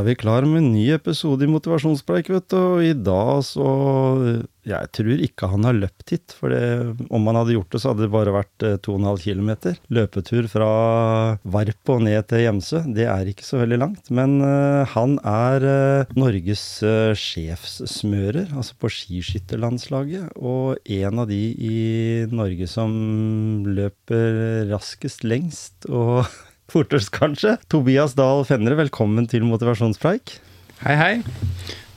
Er vi klar med en ny episode i Motivasjonspreik, vet du. Og i dag så Jeg tror ikke han har løpt hit. For det, om han hadde gjort det, så hadde det bare vært eh, 2,5 km. Løpetur fra Varp og ned til Gjemsø. Det er ikke så veldig langt. Men uh, han er uh, Norges uh, sjefssmører, altså på skiskytterlandslaget. Og en av de i Norge som løper raskest lengst. og fortest, kanskje. Tobias Dahl Fenre, velkommen til Motivasjonspreik. Hei, hei.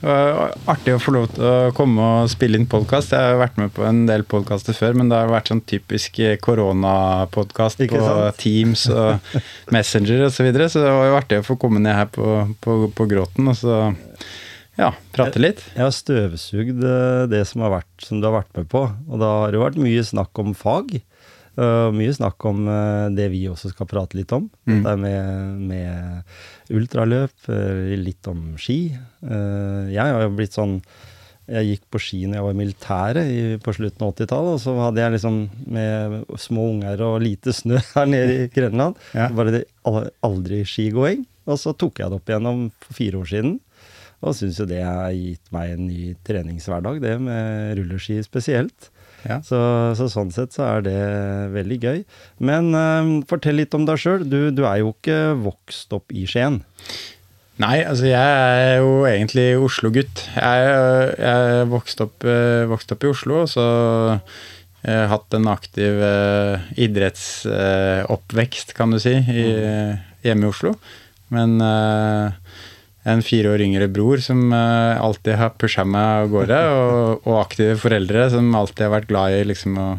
Artig å få lov til å komme og spille inn podkast. Jeg har vært med på en del podkaster før, men det har vært sånn typisk koronapodkast på sant? Teams og Messenger osv. Så, videre, så det var jo artig å få komme ned her på, på, på Gråten og så ja, prate litt. Jeg har støvsugd eh, det som, har vært, som du har vært med på, og da har det vært mye snakk om fag. Uh, mye snakk om uh, det vi også skal prate litt om. Mm. Dette med, med ultraløp, uh, litt om ski. Jeg har jo blitt sånn Jeg gikk på ski når jeg var i militæret i, på slutten av 80-tallet, og så hadde jeg liksom med små unger og lite snø her nede i Grenland. Ja. Bare det, aldri skigåing. Og så tok jeg det opp igjennom for fire år siden. Og syns jo det har gitt meg en ny treningshverdag, det med rulleski spesielt. Ja. Så, så sånn sett så er det veldig gøy. Men uh, fortell litt om deg sjøl. Du, du er jo ikke vokst opp i Skien. Nei, altså jeg er jo egentlig Oslo-gutt. Jeg, jeg vokste opp, vokst opp i Oslo, og så jeg har hatt en aktiv uh, idrettsoppvekst, kan du si, i, hjemme i Oslo. Men eh, en fire år yngre bror som eh, alltid har pusha meg av gårde, og, og aktive foreldre som alltid har vært glad i liksom å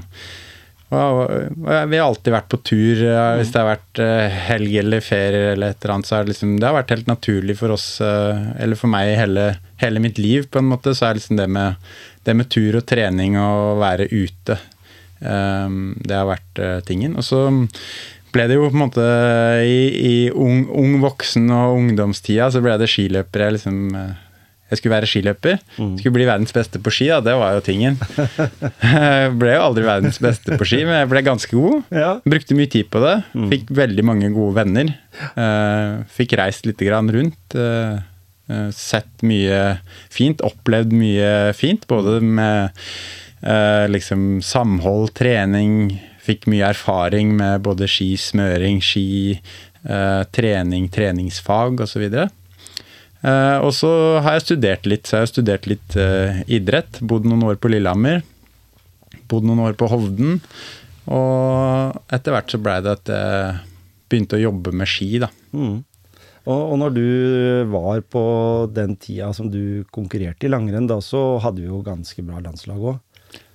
vi har alltid vært på tur. eh, Hvis det har vært eh, helg eller ferie eller et eller annet, så er det liksom Det har vært helt naturlig for oss, eller for meg hele, hele mitt liv, på en måte, så er liksom det med, det med tur og trening og være ute Det har vært tingen. Og så ble det jo på en måte i, i ung, ung voksen og ungdomstida så ble det skiløper jeg liksom eh, jeg skulle være skiløper. Skulle bli verdens beste på ski, da. Det var jo tingen. Jeg ble jo aldri verdens beste på ski, men jeg ble ganske god. Ja. Brukte mye tid på det. Fikk veldig mange gode venner. Eh, Fikk reist litt grann rundt. eh, eh, Sett mye fint. Opplevd mye fint, både med eh, liksom samhold, trening. Fikk mye erfaring med både ski, smøring, ski, eh, trening, treningsfag osv. Eh, og så har jeg studert litt. Så jeg har studert litt eh, idrett. Bodd noen år på Lillehammer. Bodd noen år på Hovden. Og etter hvert så blei det at jeg begynte å jobbe med ski, da. Mm. Og, og når du var på den tida som du konkurrerte i langrenn, da så hadde vi jo ganske bra landslag òg.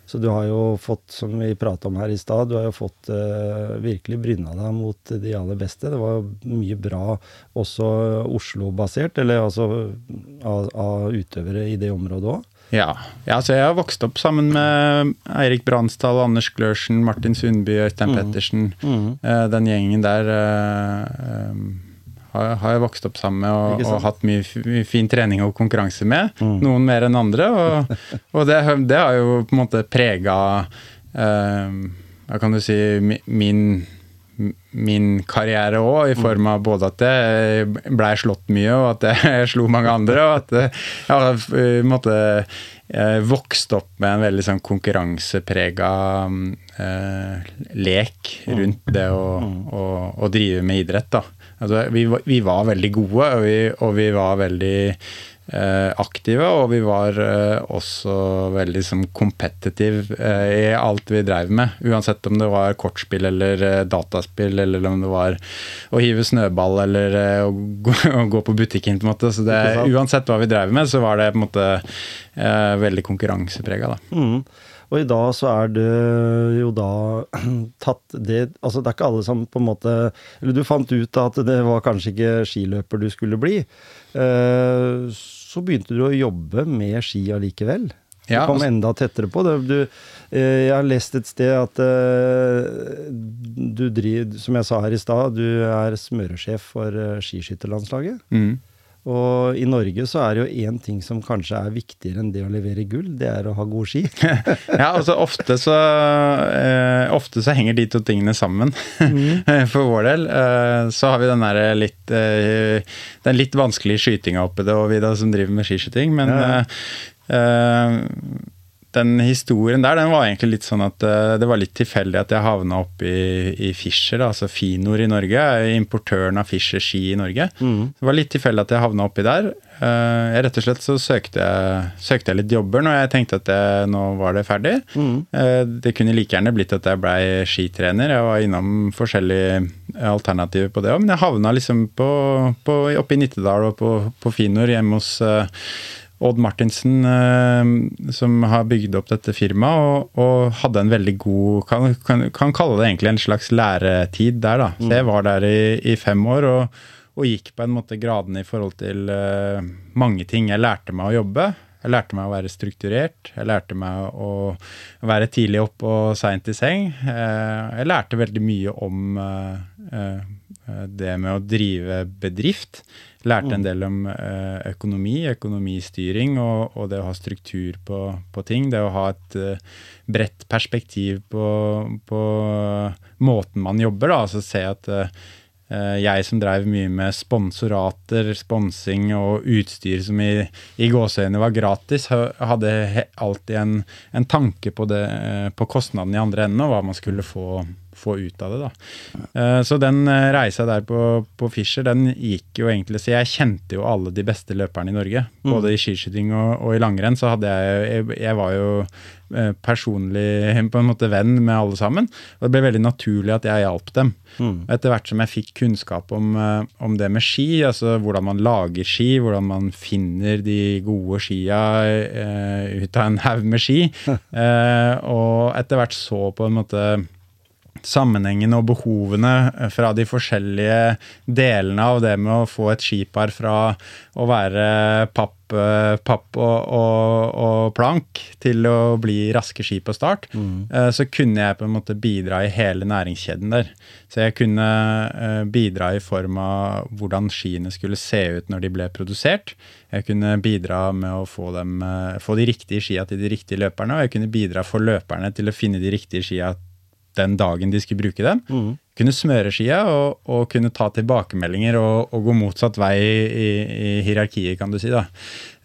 Så du har jo fått, som vi prata om her i stad, du har jo fått eh, virkelig bryna deg mot de aller beste. Det var mye bra også Oslo-basert, eller altså av, av utøvere i det området òg. Ja. ja, så jeg har vokst opp sammen med Eirik Bransdal, Anders Glørsen, Martin Sundby, Øystein Pettersen. Eh, Den gjengen der eh, har, har jeg vokst opp sammen med og, og hatt mye, fin trening og konkurranse med. Noen mer enn andre. Og, og det, det har jo på en måte prega eh, Hva kan du si min min karriere òg, i form av både at jeg blei slått mye, og at jeg slo mange andre, og at jeg har på måte eh, opp med en veldig sånn konkurranseprega eh, lek rundt det å, å, å drive med idrett. da. Altså, vi, vi var veldig gode, og vi, og vi var veldig aktive, og vi var eh, også veldig sånn competitive eh, i alt vi drev med. Uansett om det var kortspill eller eh, dataspill, eller om det var å hive snøball eller eh, å, gå, å gå på butikken. på en måte. Så det, uansett hva vi drev med, så var det på en måte eh, veldig konkurranseprega. Mm. Og i dag så er det jo da tatt det Altså det er ikke alle som på en måte Eller du fant ut at det var kanskje ikke skiløper du skulle bli. Eh, så begynte du å jobbe med ski allikevel. Du Ja, kom altså- enda tettere på det. Du, eh, jeg har lest et sted at eh, du driver, som jeg sa her i stad, du er smøresjef for eh, skiskytterlandslaget. Mm. Og i Norge så er det jo én ting som kanskje er viktigere enn det å levere gull, det er å ha gode ski. Ja, altså ofte så eh, Ofte så henger de to tingene sammen. For vår del. Eh, så har vi den der litt eh, Den litt vanskelige skytinga oppi det, og vi da som driver med skiskyting. Men Ja, ja. eh, eh, den historien der, den var egentlig litt sånn at eh, det var litt tilfeldig at jeg havna opp i, i Fischer, altså Finor i Norge. er Importøren av Fischer ski i Norge. Det var litt tilfeldig at jeg havna oppi der. Eh, jeg rett og slett så søkte jeg, søkte jeg litt jobber når jeg tenkte at jeg, nå var det ferdig. Mm. det kunne like gjerne blitt at jeg blei skitrener. Jeg var innom forskjellige alternativer på det òg, men jeg havna liksom på, på, oppe i Nittedal og på, på Finor hjemme hos eh, Odd Martinsen, eh, som har bygd opp dette firmaet, og, og hadde en veldig god kan, kan, kan kalle det egentlig en slags læretid der, da. Så jeg var der i, i fem år og, og gikk på en måte gradene i forhold til uh, mange ting. Jeg lærte meg å jobbe. Jeg lærte meg å være strukturert. Jeg lærte meg å være tidlig opp og seint i seng. Uh, jeg lærte veldig mye om uh, det med å drive bedrift. Lærte en del om eh, økonomi, økonomistyring og, og det å ha struktur på, på ting. Det å ha et eh, bredt perspektiv på, på måten man jobber. Da. Altså se at eh, jeg som drev mye med sponsorater, sponsing og utstyr som i, i gåseøynene var gratis, hadde alltid en, en tanke på, det, eh, på kostnaden i andre enden og hva man skulle få, få ut av det. da. Eh, Så den eh, reisa der på, på Fischer, den gikk jo egentlig Så jeg kjente jo alle de beste løperne i Norge. Både i skiskyting og, og i langrenn så hadde jeg Jeg, jeg var jo eh, personlig på en måte venn med alle sammen. Og det ble veldig naturlig at jeg hjalp dem. Mm. Etter hvert som jeg fikk kunnskap om, om det med ski, altså hvordan man lager ski, hvordan man finner de gode skia eh, ut av en haug med ski, eh, og etter hvert så på en måte sammenhengen og behovene fra de forskjellige delene av det med å få et skipar fra å være papp, eh, papp og, og, og plank til å bli raske ski på start, mm. så kunne jeg på en måte bidra i hele næringskjeden der. Så jeg kunne eh, bidra i form av hvordan skiene skulle se ut når de ble produsert. Jeg kunne bidra med å få, dem, eh, få de riktige skia til de riktige løperne, og jeg kunne bidra for løperne til å finne de riktige skia den dagen de skulle bruke dem. Kunne smøre skia og, og kunne ta tilbakemeldinger og, og gå motsatt vei i, i hierarkiet, kan du si. da.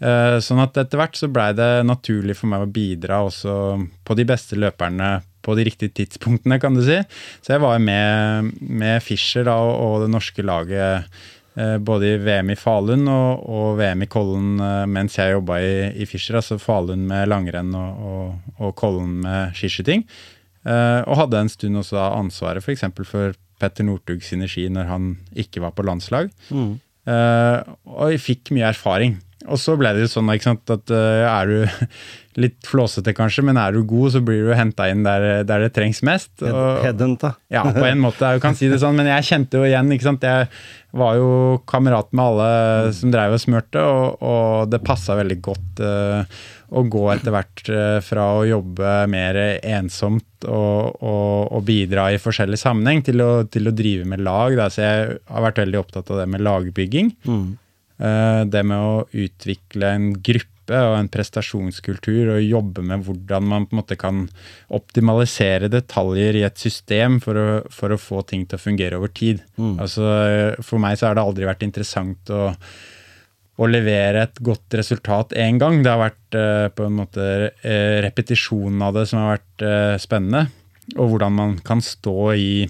Uh, sånn at etter hvert så blei det naturlig for meg å bidra også på de beste løperne på de riktige tidspunktene, kan du si. Så jeg var med, med Fischer da, og, og det norske laget eh, både i VM i Falun og, og VM i Kollen eh, mens jeg jobba i, i Fischer. Altså Falun med langrenn og, og, og Kollen med skiskyting. Eh, og hadde en stund også ansvaret f.eks. For, for Petter Northug sine ski når han ikke var på landslag. Eh, og jeg fikk mye erfaring. Og så ble det jo sånn sant, at uh, er du litt flåsete kanskje, men er du god, så blir du henta inn der, der det trengs mest. Headhunta. ja, på en måte, jeg kan si det sånn, men jeg kjente jo igjen, ikke sant. Jeg var jo kamerat med alle som drev og smurte, og, og det passa veldig godt eh, å gå etter hvert eh, fra å jobbe mer ensomt og, og, og bidra i forskjellig sammenheng til å, til å drive med lag. Da. Så jeg har vært veldig opptatt av det med lagbygging. Mm. Det med å utvikle en gruppe og en prestasjonskultur og jobbe med hvordan man på en måte kan optimalisere detaljer i et system for å, for å få ting til å fungere over tid. Altså, eh, for meg så har det aldri vært interessant å, å levere et godt resultat én gang. Det har vært eh, på en måte eh, repetisjonen av det som har vært eh, spennende. Og hvordan man kan stå i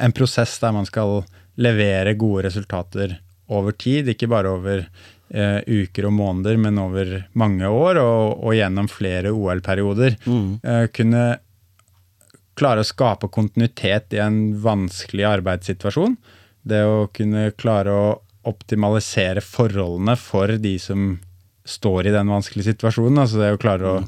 en prosess der man skal levere gode resultater over tid, ikke bare over eh, uker og måneder, men over mange år og, og gjennom flere OL-perioder. Mm. kunne klare å skape kontinuitet i en vanskelig arbeidssituasjon. Det å kunne klare å optimalisere forholdene for de som står i den vanskelige situasjonen. altså Det å klare å,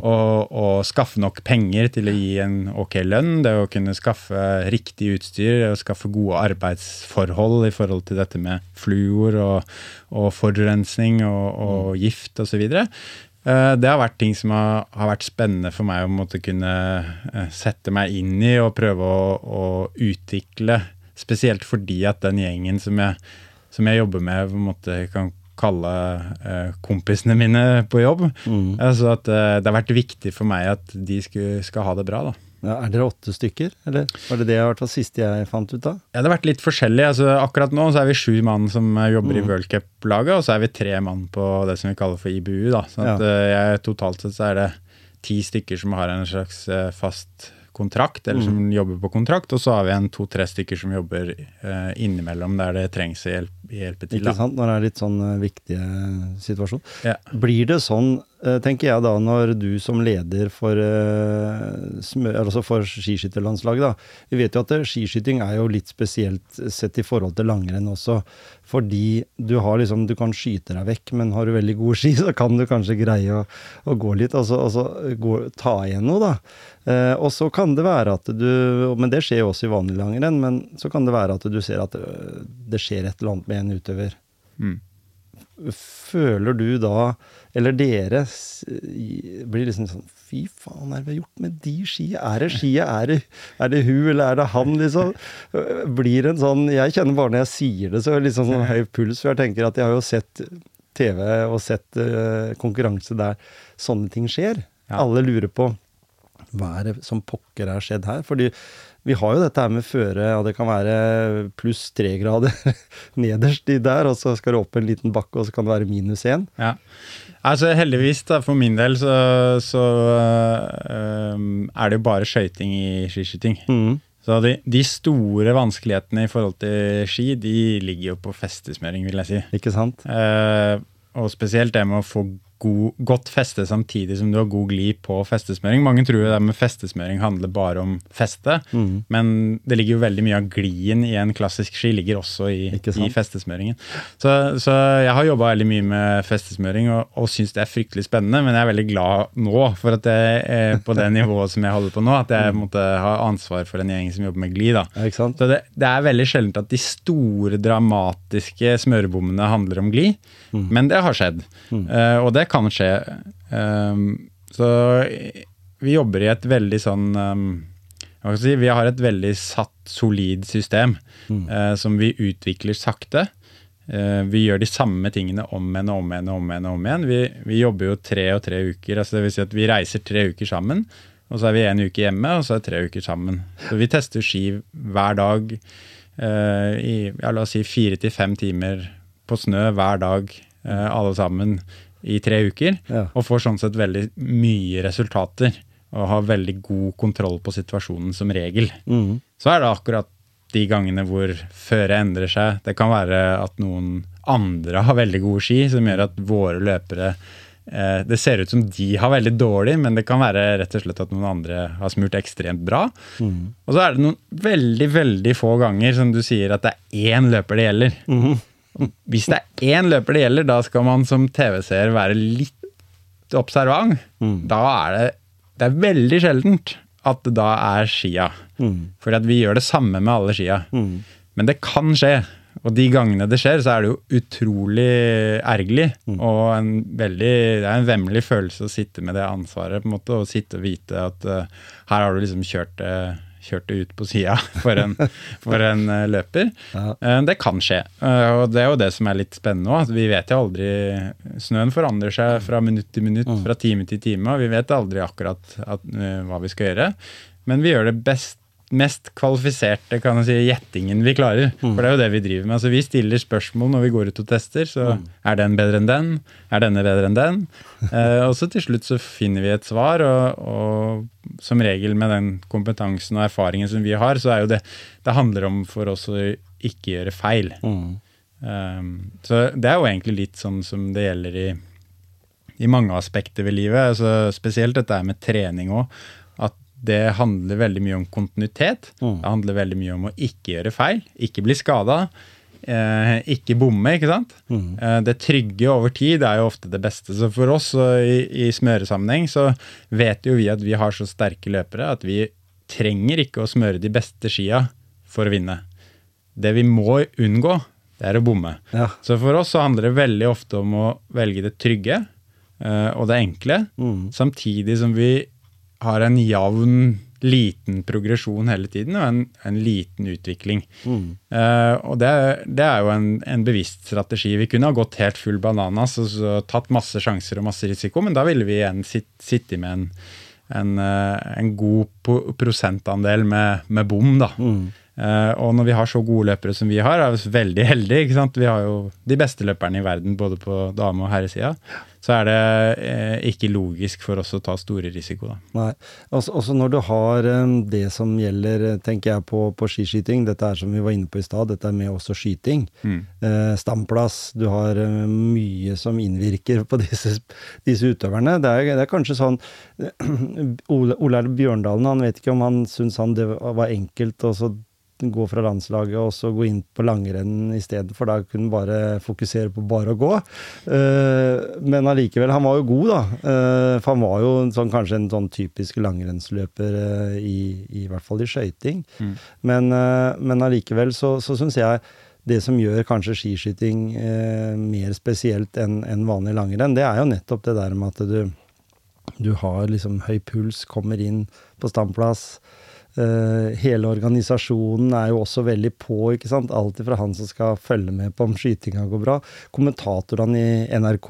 å, å, skaffe nok penger til å gi en ok lønn, det å kunne skaffe riktig utstyr, det å skaffe gode arbeidsforhold i forhold til dette med fluor og, og forurensning og, og gift osv. Eh, det har vært ting som har, har, vært spennende for meg å måtte kunne eh, sette meg inn i og prøve å, å utvikle. Spesielt fordi at den gjengen som jeg, som jeg jobber med, på en måte kan kalle eh, kompisene mine på jobb. Mm. Altså at eh, det har vært viktig for meg at de skulle, skal ha det bra. da. Ja, er dere åtte stykker, eller var det det i hvert fall siste jeg fant ut av? Ja, Det har vært litt forskjellig. Altså, akkurat nå så er vi sju mann som jobber mm. i worldcup-laget, og så er vi tre mann på det som vi kaller for IBU. da. Så at, ja. Eh, jeg, totalt sett så er det ti stykker som har en slags eh, fast kontrakt, eller som mm. jobber på kontrakt. Og så har vi en to-tre stykker som jobber uh, innimellom der det trengs hjelp, hjelpe til. Ikke sant, når det er litt sånn uh, situasjoner. situasjon. Ja. Blir det sånn, tenker jeg da, når du som leder for, altså for skiskytterlandslaget, da. Vi vet jo at skiskyting er jo litt spesielt sett i forhold til langrenn også. Fordi du liksom, du kan skyte deg vekk, men har du veldig gode ski, så kan du kanskje greie å, å gå litt, altså, altså gå, ta igjen noe, da. Eh, og så kan det være at du Men det skjer jo også i vanlig langrenn, men så kan det være at du ser at det skjer et eller annet med en utøver. Mm. Føler du da, eller dere, blir liksom sånn Fy faen, hva er det vi har gjort med de skia? Er det skia? Er det, er det hun, eller er det han, liksom? Blir en sånn Jeg kjenner bare når jeg sier det, så er det liksom sånn høy puls. For jeg tenker at jeg har jo sett TV og sett uh, konkurranse der sånne ting skjer. Ja. Alle lurer på hva er det som pokker har skjedd her? Fordi vi har jo dette her med føre, og det kan være pluss tre grader nederst i der, og så skal du opp en liten bakke, og så kan det være minus én. Ja. Altså Heldigvis, da, for min del, så, så øh, er det jo bare skøyting i skiskyting. Mm. Så de, de, store vanskelighetene i forhold til ski, de ligger jo på festesmøring, vil jeg si. Ikke sant? Uh, og spesielt det med å få god, godt feste samtidig som du har god glid på festesmøring. Mange tror det med festesmøring handler bare om feste, mm. men det ligger jo veldig mye av glien i en klassisk ski ligger også i, i festesmøringen. Så, så, jeg har jobba veldig mye med festesmøring og, og syns det er fryktelig spennende, men jeg er veldig glad nå for at jeg er på det nivået som jeg holder på nå, at jeg mm. måtte ha ansvar for en gjeng som jobber med glid. Da. Så det, det, er veldig sjeldent at de store, dramatiske smørebommene handler om glid, mm. men det har skjedd. Uh, og det kan skje. Um, så vi jobber i et veldig sånn um, si, Vi har et veldig satt, solid system mm. uh, som vi utvikler sakte. Uh, vi gjør de samme tingene om igjen og om igjen. og om igjen, og om igjen. Vi, vi, jobber jo tre og tre uker. altså det vil si at Vi reiser tre uker sammen, og så er vi en uke hjemme, og så er det tre uker sammen. Så vi tester ski hver dag uh, i ja, la oss si fire til fem timer på snø hver dag, alle sammen i tre uker, ja. og får sånn sett veldig mye resultater. Og har veldig god kontroll på situasjonen som regel. Mm. Så er det akkurat de gangene hvor føret endrer seg. Det kan være at noen andre har veldig gode ski, som gjør at våre løpere eh, Det ser ut som de har veldig dårlig, men det kan være rett og slett at noen andre har smurt ekstremt bra. Mm. Og så er det noen veldig, veldig få ganger som du sier at det er én løper det gjelder. Mm. Hvis det er én løper det gjelder, da skal man som TV-seer være litt observant. Mm. Da er det Det er veldig sjeldent at det da er skia. Mm. For vi gjør det samme med alle skia. Mm. Men det kan skje. Og de gangene det skjer, så er det jo utrolig ergerlig. Mm. Og en veldig, det er en vemmelig følelse å sitte med det ansvaret på en måte, og sitte og vite at uh, her har du liksom kjørt det uh, kjørte ut på sida for, for, en eh, løper. Ja. Eh, det kan skje. Eh, og det er jo det som er litt spennende òg. Vi vet jo aldri Snøen forandrer seg fra minutt til minutt, mm. fra time til time. Og vi vet aldri akkurat at, hva vi skal gjøre. Men vi gjør det best mest kvalifiserte kan jeg si, gjettingen vi klarer. Mm. For det er jo det vi driver med. Altså, vi stiller spørsmål når vi går ut og tester. Så mm. er den bedre enn den? Er denne bedre enn den? eh, og så til slutt så finner vi et svar, og, og, som regel med den kompetansen og erfaringen som vi har, så er jo det Det handler om for oss å ikke gjøre feil. Mm. Um, så det er jo egentlig litt sånn som det gjelder i, i mange aspekter ved livet. Altså, spesielt dette med trening òg det handler veldig mye om kontinuitet. Mm. Det handler veldig mye om å ikke gjøre feil, ikke bli skada. eh, ikke bomme, ikke sant? Mm. Eh, det trygge over tid er jo ofte det beste. Så for oss i, i smøresammenheng så vet jo vi at vi har så sterke løpere at vi trenger ikke å smøre de beste skia for å vinne. Det vi må unngå, det er å bomme. Ja. Så for oss så handler det veldig ofte om å velge det trygge eh, og det enkle, Mm. samtidig som vi har en jevn, liten progresjon hele tiden og en, en liten utvikling. Mm. Uh, og det, det er jo en, en bevisst strategi. Vi kunne ha gått helt full bananas og så tatt masse sjanser og masse risiko, men da ville vi igjen sitt, sitte med en, en, uh, en god prosentandel med, med bom, da. Mm. Eh, og når vi har så gode løpere som vi har, er vi veldig heldige. ikke sant? Vi har jo de beste løperne i verden, både på dame- og herresida. Så er det eh, ikke logisk for oss å ta store risiko, da. Nei. Også, også når du har eh, det som gjelder, tenker jeg på, på skiskyting, dette er som vi var inne på i stad, dette er med også skyting. Mm. Eh, stamplass, du har mye som innvirker på disse, disse utøverne. Det er, det er kanskje sånn Ole, Ole Bjørndalen, han vet ikke om han syns han det var enkelt og så gå fra landslaget og så gå inn på langrenn i stedet, for da kunne han bare fokusere på bare å gå. Eh, men allikevel, han var jo god, da. Eh, for han var jo sånn, kanskje en sånn typisk langrennsløper eh, i, i hvert fall i skøyting. Mm. Men, men allikevel så, så syns jeg det som gjør kanskje skiskyting eh, mer spesielt enn en vanlig langrenn, det er jo nettopp det der med at du, du har liksom høy puls, kommer inn på standplass. Eh, hele organisasjonen er jo også veldig på, ikke sant. Alt fra han som skal følge med på om skytinga går bra. Kommentatorene i NRK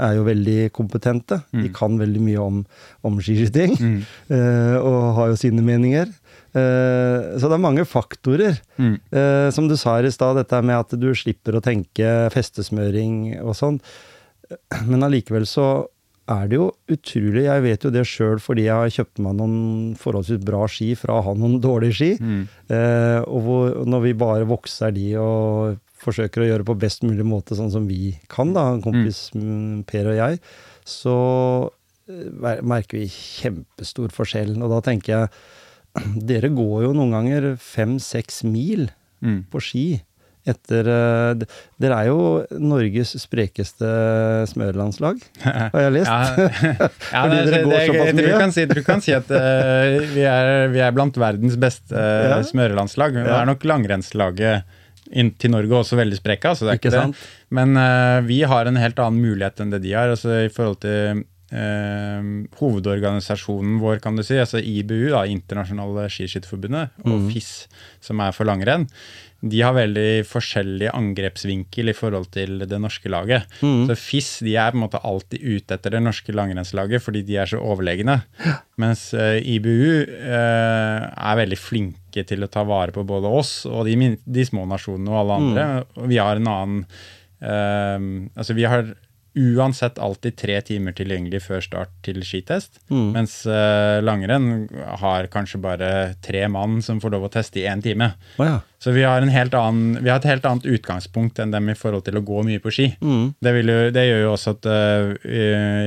er jo veldig kompetente. De Mm. kan veldig mye om, om skiskyting, Mm. Uh, og har jo sine meninger. Eh, så det er mange faktorer. Mm. Som du sa her i stad, dette med at du slipper å tenke festesmøring og sånn. Men allikevel så er det jo utrolig Jeg vet jo det sjøl fordi jeg har kjøpt meg noen forholdsvis bra ski fra å ha noen dårlige ski. Mm. Eh, og hvor, når vi bare vokser de og forsøker å gjøre på best mulig måte, sånn som vi kan, da, en kompis mm, Per og jeg, så eh, merker vi kjempestor forskjell. Og da tenker jeg Dere går jo noen ganger fem-seks mil Mm. på ski. Etter eh, Dere er jo Norges sprekeste smørelandslag, har jeg lest. Ja, ja det, det, går det, jeg tror du kan si, du kan si at uh, vi, er, vi er blant verdens beste uh, Ja. smørelandslag. Det er nok langrennslaget inn til Norge også veldig spreka, Altså Ikke ikke, Men uh, vi har en helt annen mulighet enn det de har. altså i forhold til Uh, hovedorganisasjonen vår, kan du si, altså IBU, da, Internasjonale Skiskytterforbundet, og Mm. FIS, som er for langrenn, de har veldig forskjellig angrepsvinkel i forhold til det norske laget. Mm. Så FIS de er på en måte alltid ute etter det norske langrennslaget fordi de er så overlegne. Mens uh, IBU uh, er veldig flinke til å ta vare på både oss og de, de små nasjonene og alle andre. Og vi har en annen uh, Altså vi har uansett alltid tre timer tilgjengelig før start til skitest. Mm. Mens uh, langrenn har kanskje bare tre mann som får lov å teste i én time. Oh, ja. Så vi har, en helt annen, vi har et helt annet utgangspunkt enn dem i forhold til å gå mye på ski. Mm. Det, jo, det gjør jo også at uh,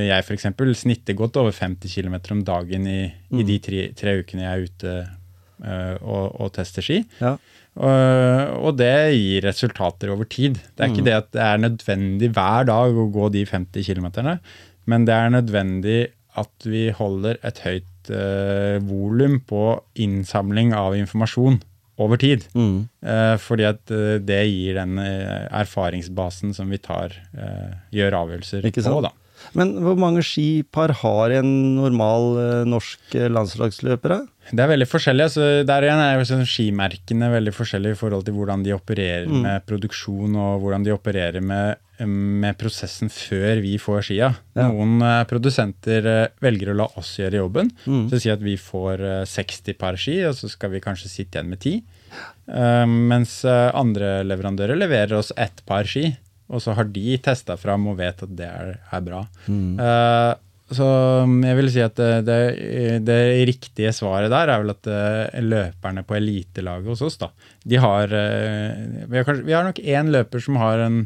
jeg f.eks. snitter godt over 50 km om dagen i, i de tre, tre ukene jeg er ute uh, og, og tester ski. ja. Og, og det gir resultater over tid. Det er ikke det at det er nødvendig hver dag å gå de 50 km, men det er nødvendig at vi holder et høyt uh, volum på innsamling av informasjon over tid. Mm. Uh, fordi at uh, det gir den eh, erfaringsbasen som vi tar, eh, gjør avgjørelser på. da. Men hvor mange skipar har en normal eh, norsk eh, landslagsløper? Det er veldig forskjellig. altså Der igjen er jo sånn skimerkene veldig forskjellige i forhold til hvordan de opererer Mm. med produksjon og hvordan de opererer med, med prosessen før vi får skia. Ja. Noen uh, produsenter uh, velger å la oss gjøre jobben. Mm. Så si at vi får uh, 60 par ski, og så skal vi kanskje sitte igjen med 10. Eh, mens eh, andre leverandører leverer oss ett par ski, og så har de testa fram og vet at det er, er bra. Mm. Uh, så jeg vil si at det, det, det riktige svaret der er vel at eh, løperne på elitelaget hos oss, da, de har, eh, vi har, kanskje, vi har nok én løper som har en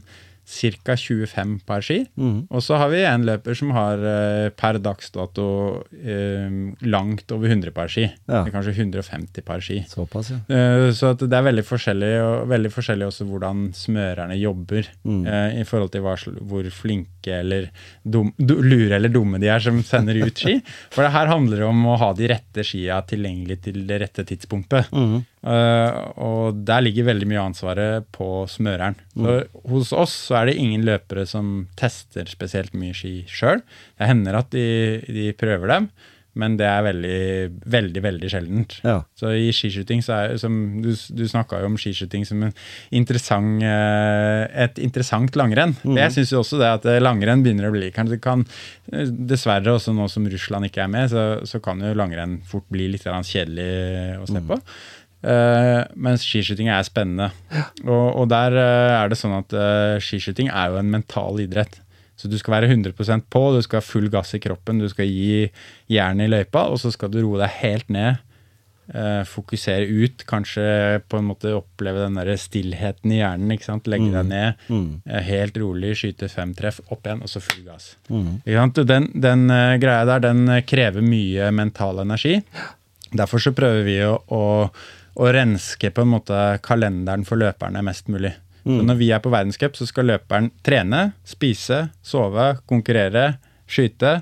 ca. 25 par ski. Mm. Og så har vi en løper som har eh, per dags dato eh, langt over 100 par ski. Ja. Kanskje 150 par ski. Såpass, ja. Eh, Så det er veldig forskjellig, og veldig forskjellig også hvordan smørerne jobber. Mm. eh, I forhold til hva, hvor flinke eller dum, du, lure eller dumme de er som sender ut ski. For det her handler det om å ha de rette skia tilgjengelig til det rette tidspunktet. Mhm. Eh, og der ligger veldig mye ansvaret på smøreren. Så hos oss så er det ingen løpere som tester spesielt mye ski sjøl. Det hender at de, de prøver dem, men det er veldig, veldig, veldig sjeldent. Ja. Så i skiskyting så er som Du, du snakka jo om skiskyting som en interessant, eh, et interessant langrenn. Jeg syns jo også det at eh, langrenn begynner å bli kanskje det kan, Dessverre også nå som Russland ikke er med, så, så kan jo langrenn fort bli litt kjedelig å se på. Eh, mens skiskyting er spennende. Og, og der uh, er det sånn at uh, skiskyting er jo en mental idrett. Så du skal være 100% på, du skal ha full gass i kroppen, du skal gi jernet i løypa, og så skal du roe deg helt ned. fokusere ut, kanskje på en måte oppleve den der stillheten i hjernen. ikke sant? Legge deg ned, Mm. helt rolig, skyte fem treff, opp igjen, og så full gass. Mm. Ikke sant? Den, den greia der, den krever mye mental energi. Derfor så prøver vi å, å, å renske på en måte kalenderen for løperne mest mulig. Så når vi er på verdenscup, så skal løperen trene, spise, sove, konkurrere, skyte.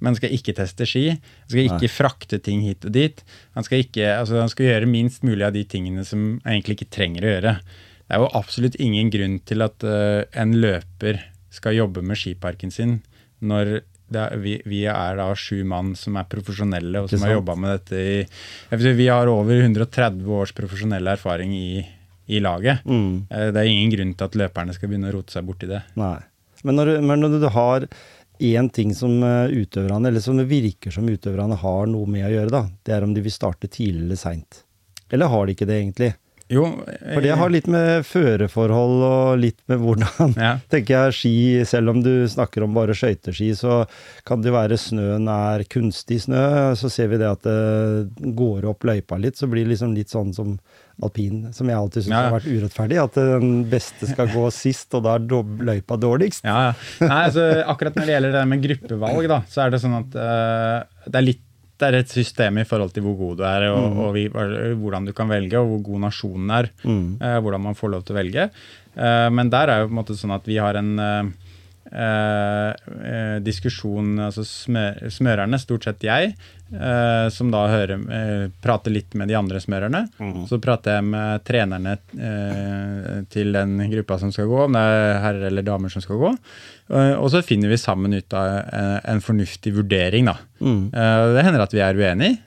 Men skal ikke teste ski. Han skal ikke frakte ting hit og dit. Han skal, ikke, altså han skal gjøre minst mulig av de tingene som han egentlig ikke trenger å gjøre. Det er jo absolutt ingen grunn til at uh, en løper skal jobbe med skiparken sin når er, vi, vi er da sju mann som er profesjonelle og som har jobba med dette i vet, Vi har over 130 års profesjonell erfaring i, i laget. Mm. Eh, Det er ingen grunn til at løperne skal begynne å rote seg borti det. Nei. Men når, du- men når du har én ting som eh, utøverne, eller som det virker som utøverne har noe med å gjøre, da, det er om de vil starte tidlig eller seint. Eller har de ikke det, egentlig? Jo, For det har litt med føreforhold og litt med hvordan ja. tenker jeg ski, selv om du snakker om bare skøyteski, så kan det være snøen er kunstig snø. Så ser vi det at det går opp løypa litt, så blir det liksom litt sånn som alpin, som jeg alltid syns Ja, har vært urettferdig. At den beste skal gå sist, og da er løypa dårligst. Ja, ja. Nei, altså, akkurat når det gjelder det med gruppevalg, da, så er det sånn at uh, det er litt det er et system i forhold til hvor god du er, og, og vi, hvordan du kan velge, og hvor god nasjonen er. Mm. eh, hvordan man får lov til å velge. Eh, men der er jo på en måte sånn at vi har en eh, diskusjon Altså smør, smørerne, stort sett jeg, eh, som da hører, eh, prater litt med de andre smørerne. Så prater jeg med trenerne eh, til den gruppa som skal gå, om det er herrer eller damer som skal gå. Eh, og så finner vi sammen ut av eh, en fornuftig vurdering, da. Mm. Det hender at vi er uenige,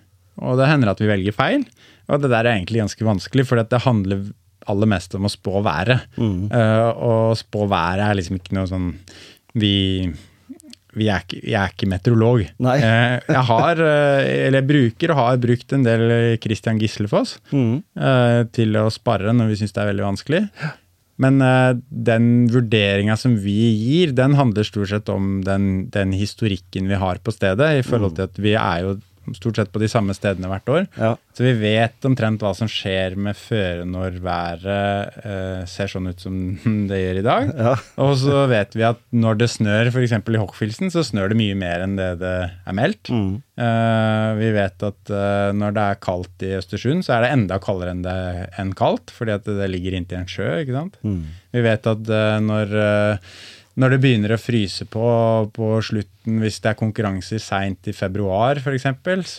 og det hender at vi velger feil. Og det der er egentlig ganske vanskelig, for det handler aller mest om å spå været. Mm. Og spå været er liksom ikke noe sånn vi er ikke, jeg er ikke meteorolog. Eh, jeg har, eh, eller jeg bruker og har brukt en del Christian Gislefoss Mm. eh, til å spare når vi syns det er veldig vanskelig. Men eh, den vurderinga som vi gir, den handler stort sett om den, den historikken vi har på stedet, i forhold til at vi er jo stort sett på de samme stedene hvert år. Ja. Så vi vet omtrent hva som skjer med føre når været eh, ser sånn ut som det gjør i dag. Ja. Og så vet vi at når det snør, f.eks. i Hochfilzen, så snør det mye mer enn det det er meldt. Mm. Eh, vi vet at eh, når det er kaldt i Østersund, så er det enda kaldere enn, det, enn kaldt, fordi at det ligger inntil en sjø. ikke sant? Mm. Vi vet at eh, når, eh, når det begynner å fryse på på slutten, hvis det er konkurranser seint i februar f.eks.,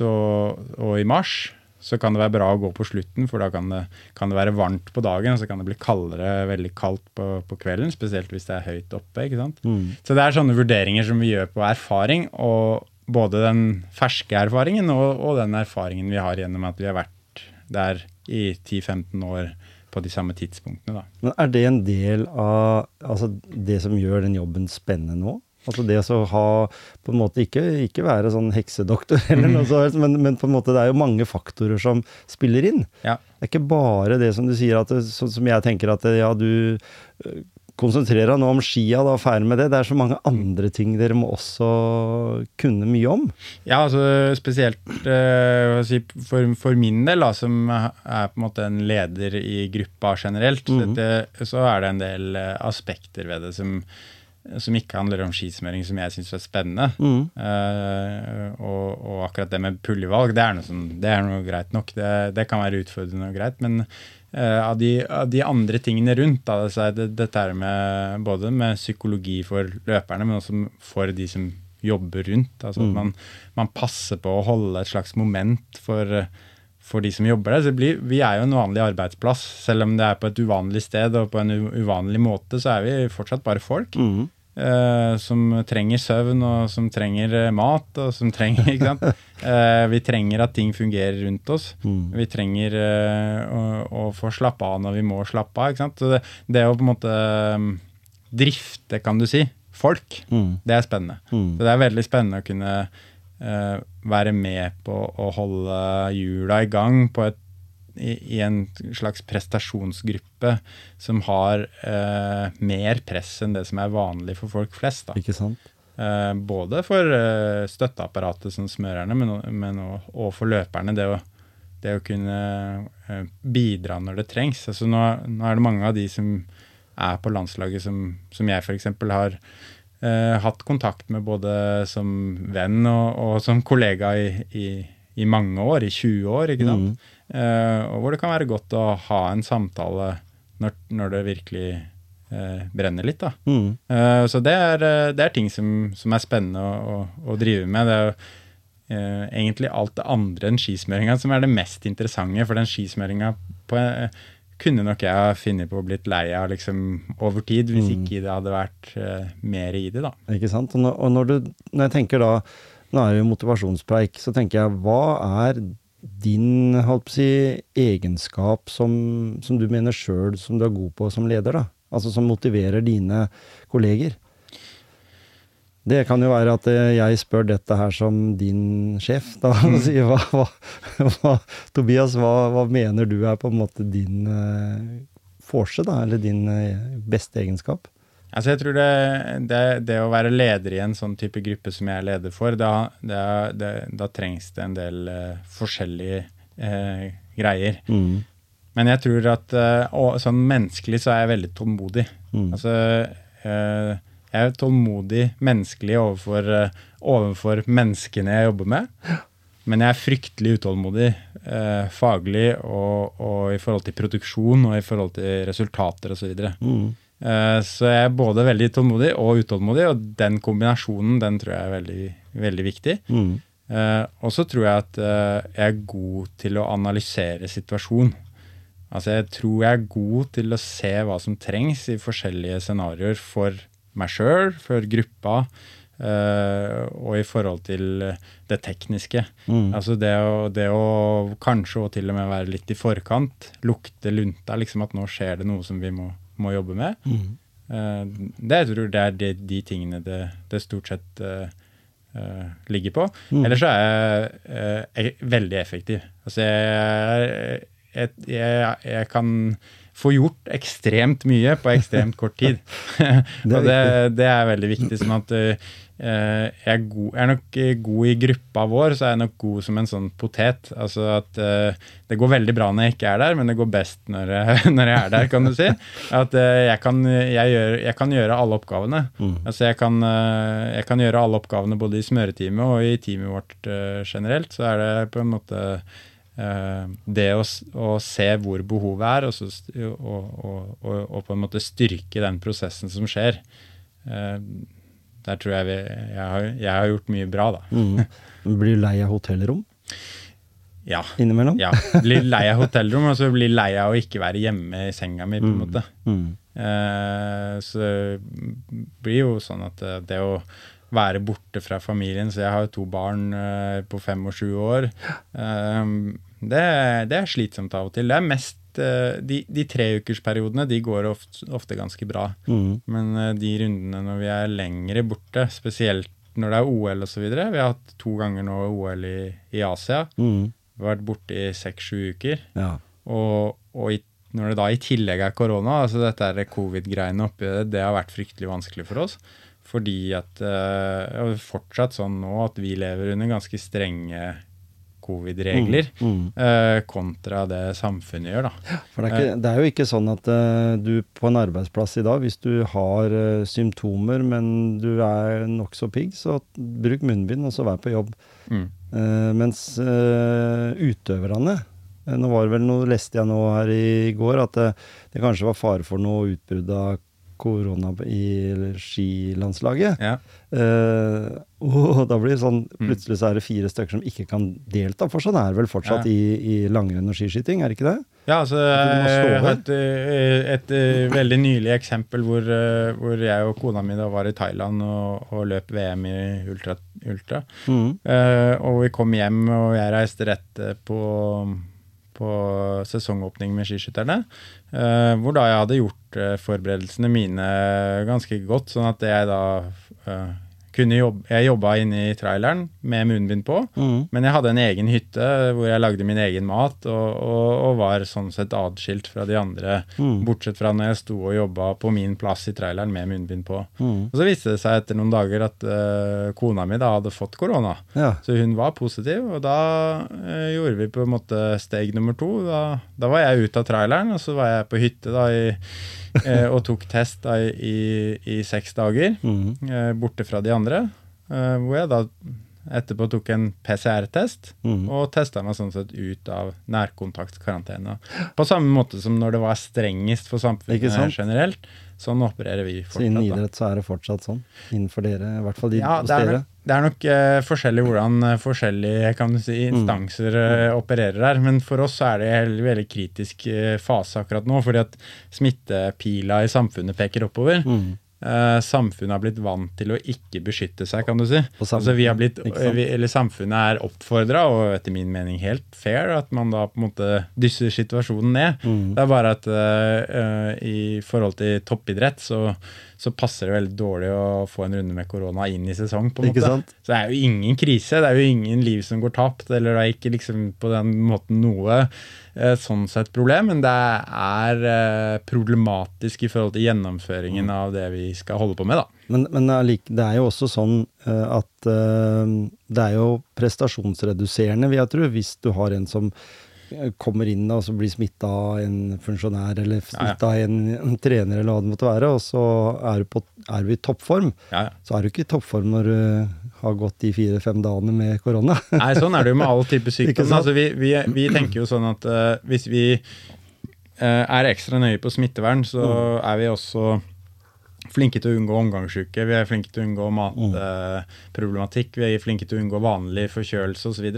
og i mars, så kan det være bra å gå på slutten, for da kan det, kan det være varmt på dagen, og så kan det bli kaldere, veldig kaldt på, på kvelden, spesielt hvis det er høyt oppe. ikke sant? Mm. Så det er sånne vurderinger som vi gjør på erfaring, og både den ferske erfaringen og, og den erfaringen vi har gjennom at vi har vært der i 10-15 år på de samme tidspunktene. da. Men er det en del av altså, det som gjør den jobben spennende nå? Altså det å ha på en måte ikke, ikke være sånn heksedoktor, eller noe sånt, men, men på en måte det er jo mange faktorer som spiller inn. Ja. Det er ikke bare det som du sier, at sånn som jeg tenker at ja, du konsentrere deg nå om skia, da, ferdig med det. Det er så mange andre ting dere må også kunne mye om. Ja, altså spesielt eh, for, for, min del, da, som er på en måte en leder i gruppa generelt, mm -hmm. dette, så er det en del uh, aspekter ved det som, som ikke handler om skismøring, som jeg syns er spennende. Mm. Eh, og, og, akkurat det med puljevalg, det er noe, sånn, det er noe greit nok. Det, det, kan være utfordrende og greit. Men av, de, av, de, andre tingene rundt, da, så er det, dette er med både med psykologi for løperne, men også for de som jobber rundt. Altså mm. at man, man, passer på å holde et slags moment for for de som jobber der. Blir, vi er jo en vanlig arbeidsplass. Selv om det er på et uvanlig sted og på en uvanlig måte, så er vi fortsatt bare folk. Mm. Uh, som trenger søvn, og som trenger uh, mat, og som trenger Ikke sant. Uh, vi trenger at ting fungerer rundt oss. Mm. Vi trenger å, å, få slappe av når vi må slappe av. Ikke sant? Så det, det å på en måte um, drifte, kan du si, folk, mm. det er spennende. Mm. Så det er veldig spennende å kunne være med på å holde hjula i gang på et i, en slags prestasjonsgruppe som har eh, mer press enn det som er vanlig for folk flest. Da. Ikke sant? Eh, både for eh, støtteapparatet som smørerne, men, men og, og, for løperne. Det å, det å kunne eh, bidra når det trengs. Altså nå, nå, er det mange av de som er på landslaget, som, som jeg f.eks. har eh, hatt kontakt med både som venn og, og som kollega i, i, i, mange år, i 20 år. ikke sant? Mm. Uh, og hvor det kan være godt å ha en samtale når, når det virkelig uh, brenner litt. da. Mm. Uh, så det er, det er, ting som, som er spennende å, å, å, drive med. Det er jo egentlig alt det andre enn skismøringa som er det mest interessante. For den skismøringa kunne nok jeg ha funnet på å blitt lei av liksom, over tid, hvis mm. ikke det hadde vært mer i det. da. Ikke sant. Og når, og når, du, når jeg tenker da Nå er det jo motivasjonspreik, så tenker jeg hva er din holdt på å si, egenskap som, som du mener sjøl som du er god på som leder? da? Altså som motiverer dine kolleger? Det kan jo være at eh, jeg spør dette her som din sjef. da, og sier hva, hva, hva, Tobias, hva, hva, mener du er på en måte din uh, forse, da, eller din uh, beste egenskap? Altså jeg tror det, det, det, å være leder i en sånn type gruppe som jeg er leder for, da, det, da trengs det en del uh, forskjellige uh, greier. Mm. Men jeg tror at uh, sånn menneskelig så er jeg veldig tålmodig. Mm. Altså jeg er tålmodig menneskelig overfor, overfor, menneskene jeg jobber med. Men jeg er fryktelig utålmodig faglig og, og, i forhold til produksjon og i forhold til resultater osv. Mm. Eh, så jeg er både veldig tålmodig og utålmodig, og den kombinasjonen den tror jeg er veldig, veldig viktig. Mm. Uh, og så tror jeg at uh, jeg er god til å analysere situasjonen. Altså jeg tror jeg er god til å se hva som trengs i forskjellige scenarioer for meg sjøl, for gruppa, uh, og i forhold til det tekniske. Mm. Altså det å, det å, kanskje og til og med være litt i forkant, lukte lunta, liksom at nå skjer det noe som vi må må jobbe med. Mm. Uh, det jeg tror det er de, de tingene det, det, stort sett uh, uh, ligger på. Mm. Ellers så er jeg, jeg veldig effektiv. Altså jeg, jeg, jeg, jeg kan få gjort ekstremt mye på ekstremt kort tid. og det, det, er veldig viktig. sånn at jeg, er god, jeg, er nok god i gruppa vår, så er jeg nok god som en sånn potet. Altså at uh, Det går veldig bra når jeg ikke er der, men det går best når, når jeg er der, kan du si. At uh, jeg, kan, jeg, gjør, jeg, kan, gjøre alle oppgavene. Mm. Altså jeg kan, jeg kan, gjøre alle oppgavene både i smøreteamet og i teamet vårt generelt. Så er det på en måte det å, å, se hvor behovet er, og, så, og, og, og, på en måte styrke den prosessen som skjer. Der tror jeg vi, jeg, har, jeg har gjort mye bra, da. Mm. Blir du lei av hotellrom? Ja. Innimellom? Ja. Blir lei av hotellrom, og så blir lei av å ikke være hjemme i senga mi, på en mm. måte. Mm. Eh, så det blir jo sånn at det, det, å være borte fra familien Så jeg har jo to barn eh, på fem og sju år. Eh, det, det, er slitsomt av og til. Det er mest Eh, de, de treukersperiodene de går ofte, ofte ganske bra. Mm. Men eh, de rundene når vi er lengre borte, spesielt når det er OL osv. Vi har hatt to ganger nå OL i, i Asia. Mm. Vært borte i seks-sju uker. Ja. Og, og i, når det da i tillegg er korona, altså dette er covid-greiene oppi det, det har vært fryktelig vanskelig for oss. Fordi at øh, fortsatt sånn nå at vi lever under ganske strenge covid-regler, Mm, mm. eh, kontra det samfunnet gjør, da. For det er, ikke, det er jo ikke sånn at eh, du på en arbeidsplass i dag, hvis du har eh, symptomer, men du er nokså pigg, så bruk munnbind, og så vær på jobb. Mm. Eh, mens eh, utøverne eh, Nå var det vel noe, leste jeg nå her i går, at det, det kanskje var fare for noe utbrudd av korona i skilandslaget. Ja. Uh, og da blir det sånn. Plutselig så er det fire stykker som ikke kan delta. For sånn er det vel fortsatt Ja. i, i langrenn og skiskyting, er det ikke det? Ja, altså jeg har et, et, et, eh, veldig nylig eksempel hvor, eh, hvor jeg og kona mi da var i Thailand og, og løp VM i ultra. ultra. Mm. Uh, og vi kom hjem, og jeg reiste rett eh, på, på sesongåpning med skiskytterne. Uh, hvor da jeg hadde gjort eh, forberedelsene mine ganske godt, sånn at jeg da eh, jobbe Jeg jobba inne i traileren med munnbind på. Mm. Men jeg hadde en egen hytte hvor jeg lagde min egen mat, og, og, og var sånn sett adskilt fra de andre, Mm. bortsett fra når jeg sto og jobba på min plass i traileren med munnbind på. Mm. Og så viste det seg etter noen dager at uh, kona mi da hadde fått korona. Ja. Så hun var positiv, og da uh, gjorde vi på en måte steg nummer to. Da, da var jeg ute av traileren, og så var jeg på hytte da i, uh, og tok test da i, i, i seks dager, Mm. borte fra de andre. Eh, hvor jeg da etterpå tok en PCR-test, Mm. og testa meg sånn sett ut av nærkontaktkarantene. På samme måte som når det var strengest for samfunnet generelt. Sånn opererer vi fortsatt. Så innen idrett så er det fortsatt sånn. Innenfor dere, i hvert fall de Ja, hos det er dere. nok, det er nok uh, forskjellig hvordan uh, forskjellige kan du si, Mm. instanser eh, opererer her. Men for oss er det en veldig, kritisk fase akkurat nå, fordi at smittepila i samfunnet peker oppover. Mm. Eh, samfunnet har blitt vant til å ikke beskytte seg, kan du si. Altså vi har blitt, vi, eller Samfunnet er oppfordra, og etter min mening helt fair, at man da på en måte dysser situasjonen ned. Mm. Det er bare at uh, i forhold til toppidrett så, så passer det veldig dårlig å få en runde med korona inn i sesong. på en Ikke måte. sant? Så det er jo ingen krise, det er jo ingen liv som går tapt, eller det er ikke liksom på den måten noe eh, sånn sett problem, men det er eh, problematisk i forhold til gjennomføringen av det vi skal holde på med, da. Men, men det er jo også sånn eh, at eh, det er jo prestasjonsreduserende, vil jeg tro, hvis du har en som kommer inn og så blir smitta av en funksjonær eller smitta av en, en trener eller hva det måtte være, og så er du, på, er du i toppform. Ja, ja. Så er du ikke i toppform når du har gått de fire-fem dagene med korona. Nei, sånn er det jo med all type sykdom. Altså, vi, vi, vi tenker jo sånn at uh, hvis vi uh, er ekstra nøye på smittevern, så Mm. er vi også flinke til å unngå omgangssyke. Vi er flinke til å unngå Mm. matproblematikk. vi er flinke til å unngå vanlig forkjølelse osv.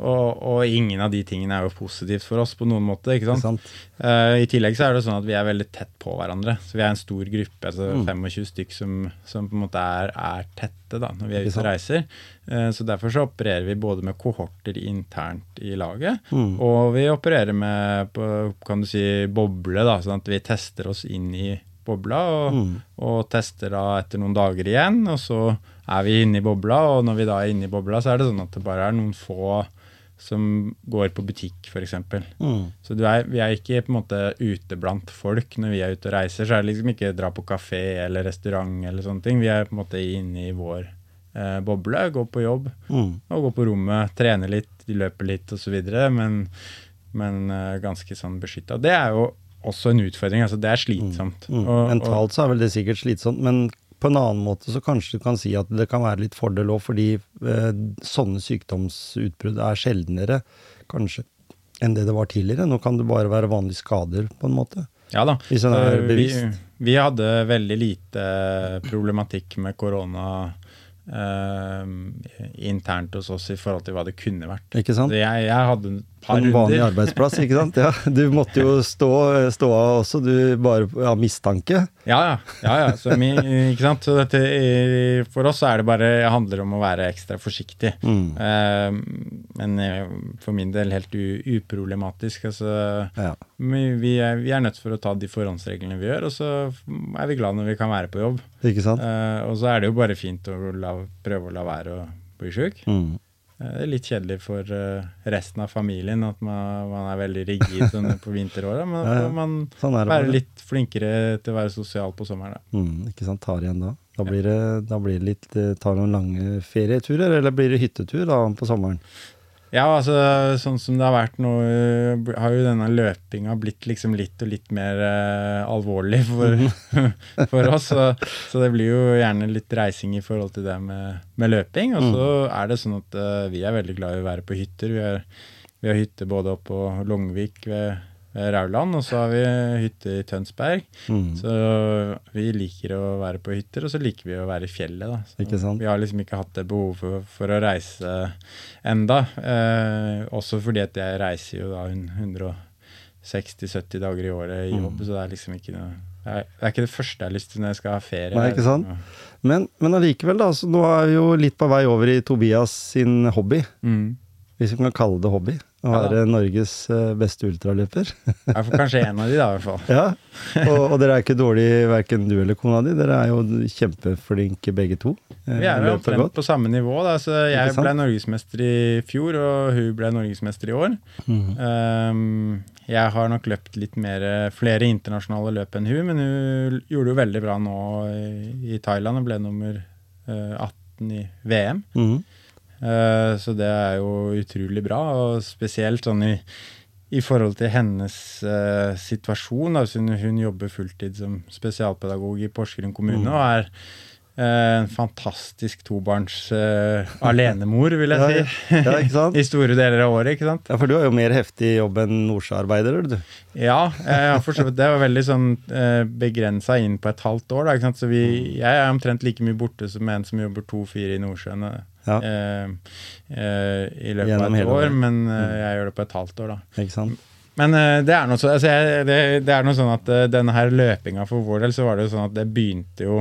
Og, og ingen av de tingene er jo positivt for oss på noen måte. ikke sant? Sant? Uh, I tillegg så er det sånn at vi er veldig tett på hverandre. Så vi er en stor gruppe, altså Mm. 25 stykk som, som på en måte er, er tette da, når vi er ute og reiser. Uh, så derfor så opererer vi både med kohorter internt i laget, Mm. og vi opererer med på, kan du si, boble, da, sånn at vi tester oss inn i bobla, og, Mm. og tester da etter noen dager igjen, og så er vi inne i bobla, og når vi da er inne i bobla, så er det sånn at det bare er noen få som går på butikk, f.eks. Mm. Så du er, vi er ikke på en måte ute blant folk når vi er ute og reiser. Så er det liksom ikke dra på kafé eller restaurant eller sånne ting. Vi er på en måte inne i vår eh, boble, går på jobb Mm. og går på rommet, trener litt, de løper litt osv. Men, men eh, ganske sånn beskytta. Det er jo også en utfordring. altså Det er slitsomt. Mm. Og- og- Mentalt så er vel det sikkert slitsomt, men på en annen måte så kanskje du kan si at det kan være litt fordel òg, fordi eh, sånne sykdomsutbrudd er sjeldnere kanskje enn det det var tidligere. Nå kan det bare være vanlige skader, på en måte. Ja da. Hvis en er Eh, bevisst. Vi, vi hadde veldig lite problematikk med korona eh, internt hos oss i forhold til hva det kunne vært. Ikke sant? Jeg, jeg hadde par En vanlig arbeidsplass, ikke sant? Ja, du måtte jo stå, stå av også, du bare av mistanke. Ja, ja. ja, ja. Så, ikke sant? så dette, for oss er det bare handler om å være ekstra forsiktig. Mm. Uh, men eh, for min del helt u, uproblematisk. Altså, Ja. vi, vi, er, vi er nødt for å ta de forhåndsreglene vi gjør, og så er vi glad når vi kan være på jobb. Ikke sant? Uh, og så er det jo bare fint å la, prøve å la være å bli sjuk. Mm. Det er litt kjedelig for uh, resten av familien at man, man er veldig rigid sånn på vinteråra. Men ja, får man Sånn er være litt flinkere til å være sosial på sommeren. Da. Mm, ikke sant, tar igjen da. Da blir det, da blir det litt eh, Tar noen lange ferieturer, eller blir det hyttetur da på sommeren? Ja, altså sånn som det har vært nå, uh, har jo denne løpinga blitt liksom litt og litt mer uh, alvorlig for, for oss. Så, så det blir jo gjerne litt reising i forhold til det med, med løping. Og så er det sånn at uh, vi er veldig glad i å være på hytter. Vi, er, vi har hytte både oppe på Longvik ved Rauland, og så har vi hytte i Tønsberg. Mm. Så vi liker å være på hytter, og så liker vi å være i fjellet. Vi har liksom ikke hatt det behovet for, å reise enda. Eh, også fordi at jeg reiser jo da 160-70 dager i året i jobb, så det er liksom ikke noe det er, det er ikke det første jeg har lyst til når jeg skal ha ferie. Nei, ikke sant? Men, men allikevel, da. Så nå er vi jo litt på vei over i Tobias sin hobby. Mm. Hvis vi kan kalle det hobby. Å Ja Norges eh, beste ultraløper. ja, for kanskje en av de, da, i hvert fall. ja. Og, og dere er ikke dårlige, verken du eller kona di. Dere er jo kjempeflinke begge to. Eh, Vi er jo omtrent på samme nivå. da, så Jeg ble norgesmester i fjor, og hun ble norgesmester i år. Mm. Um, jeg har nok løpt litt mer, flere internasjonale løp enn hun, men hun gjorde jo veldig bra nå i, i Thailand og ble nummer eh, 18 i VM. Mhm. Eh, så det er jo utrolig bra, og spesielt sånn i, i forhold til hennes uh, situasjon. Da, så hun, hun jobber fulltid som spesialpedagog i Porsgrunn kommune og er uh, en fantastisk tobarns uh, alenemor, vil jeg Ja, si. ja, sant? I store deler av året, ikke sant. Ja, for du har jo mer heftig jobb enn nordsjøarbeider, du. Ja, jeg har det var veldig sånn begrensa inn på et halvt år. Da, ikke sant? Så vi, jeg er omtrent like mye borte som en som jobber to-fire i Nordsjøen Ja. eh, eh, i løpet Gjennom av et år, men eh, jeg gjør det på et halvt år, da. Ikke sant? Men eh, det, er så, altså jeg, det, det er noe sånn at eh, denne her løpinga for vår del, så var det jo sånn at det begynte jo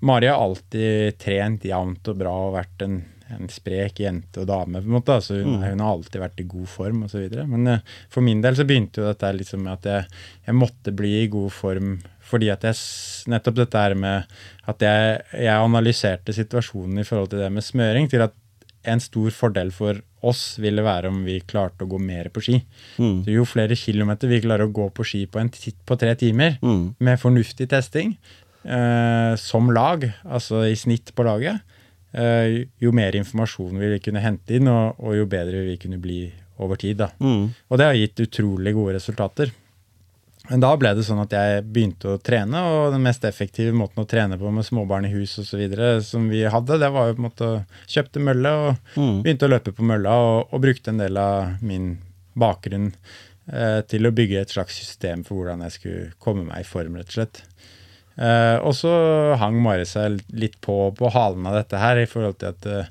Mari har alltid trent jevnt og bra og vært en, en sprek jente og dame, på en måte. Altså hun, hun har alltid vært i god form osv. Men eh, for min del så begynte jo dette liksom med at jeg, jeg måtte bli i god form fordi at jeg Nettopp dette her med at jeg, jeg analyserte situasjonen i forhold til det med smøring, til at en stor fordel for oss ville være om vi klarte å gå mer på ski. Mm. Jo flere kilometer vi klarer å gå på ski på, en på tre timer, Mm. med fornuftig testing, eh, som lag, altså i snitt på laget, eh, jo mer informasjon vi vil kunne hente inn, og, og jo bedre vi kunne bli over tid. Da. Mm. Og det har gitt utrolig gode resultater. Men da ble det sånn at jeg begynte å trene, og den mest effektive måten å trene på med småbarn i hus osv. som vi hadde, det var jo på en måte å kjøpte mølle og Mm. begynte å løpe på mølla, og, og brukte en del av min bakgrunn eh, til å bygge et slags system for hvordan jeg skulle komme meg i form, rett og slett. Eh, og så hang Mari seg litt på på halen av dette her, i forhold til at eh,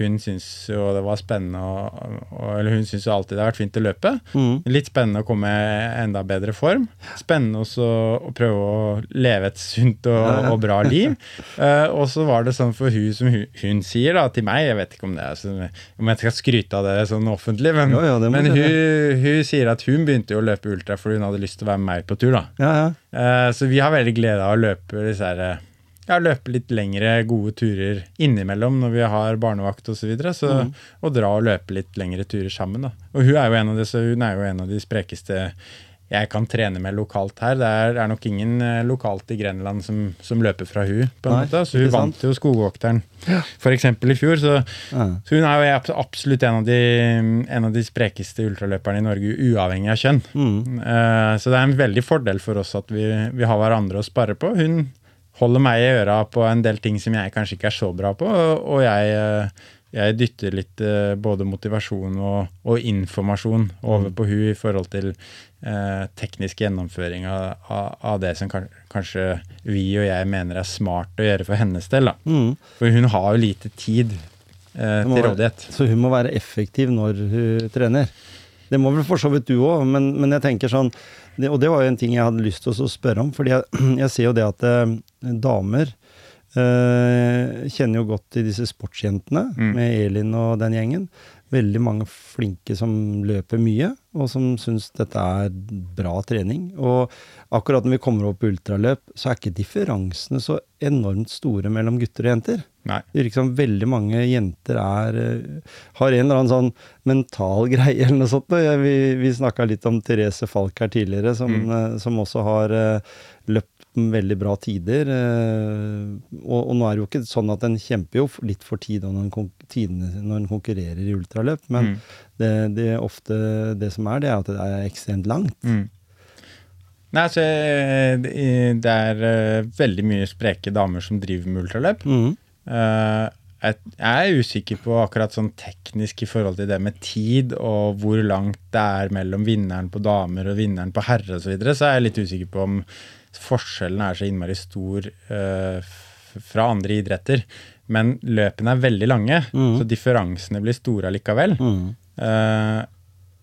hun syns jo det var spennende og, Eller hun syns jo alltid det har vært fint å løpe. Mm. Litt spennende å komme i enda bedre form. Spennende også å prøve å leve et sunt og, og bra liv. uh, og så var det sånn for hun som hun, hun sier da til meg, jeg vet ikke om det er sånn, om jeg skal skryte av det sånn offentlig, men, jo, ja, men hun, hun sier at hun begynte jo å løpe ultra fordi hun hadde lyst til å være med meg på tur. da. Ja, ja. Uh, så vi har veldig glede av å løpe disse her, ja, løpe litt lengre, gode turer innimellom når vi har barnevakt osv. Så, videre, så Og dra og løpe litt lengre turer sammen. da. Og hun er jo en av, disse, hun er jo en av de sprekeste jeg kan trene med lokalt her. Det er, er nok ingen eh, lokalt i Grenland som, som løper fra hun på en Nei, måte. Så hun vant jo Skogvokteren f.eks. i fjor. Så, Ja. så hun er jo absolutt en av, de, en av de sprekeste ultraløperne i Norge, uavhengig av kjønn. Mm. Uh, Så det er en veldig fordel for oss at vi, vi har hverandre å spare på. Hun holder meg i øra på en del ting som jeg kanskje ikke er så bra på, og jeg, eh, jeg dytter litt eh, både motivasjon og, og informasjon over på hun i forhold til eh, teknisk gjennomføring av, av, det som kanskje vi og jeg mener er smart å gjøre for hennes del. Mm. For hun har jo lite tid eh, til være- rådighet. Så hun må være effektiv når hun trener. Det må vel for så vidt du òg, men, men jeg tenker sånn det, Og det var jo en ting jeg hadde lyst til å spørre om, fordi jeg, jeg ser jo det at eh, damer eh, kjenner jo godt til disse sportsjentene Mm. med Elin og den gjengen. Veldig mange flinke som løper mye. og som syns dette er bra trening. Og akkurat når vi kommer opp på ultraløp, så er ikke differansene så enormt store mellom gutter og jenter. Nei. Det virker som veldig mange jenter er, eh, har en eller annen sånn mental greie eller noe sånt. Vi, vi snakka litt om Therese Falk her tidligere, som, mm. som også har eh, veldig bra tider. eh, Og, og nå er det jo ikke sånn at en kjemper jo litt for tid når en, når en konkurrerer i ultraløp, men Mm. det, det ofte det som er, det er at det er ekstremt langt. Mm. Nei, altså, eh, det er eh, veldig mye spreke damer som driver med ultraløp. Jeg jeg er usikker på akkurat sånn teknisk i forhold til det med tid, og hvor langt det er mellom vinneren på damer og vinneren på herre osv. Så, videre, så er jeg litt usikker på om forskjellen er så innmari stor eh, fra andre idretter. Men løpene er veldig lange, mm. så differansene blir store allikevel. Mm. Eh,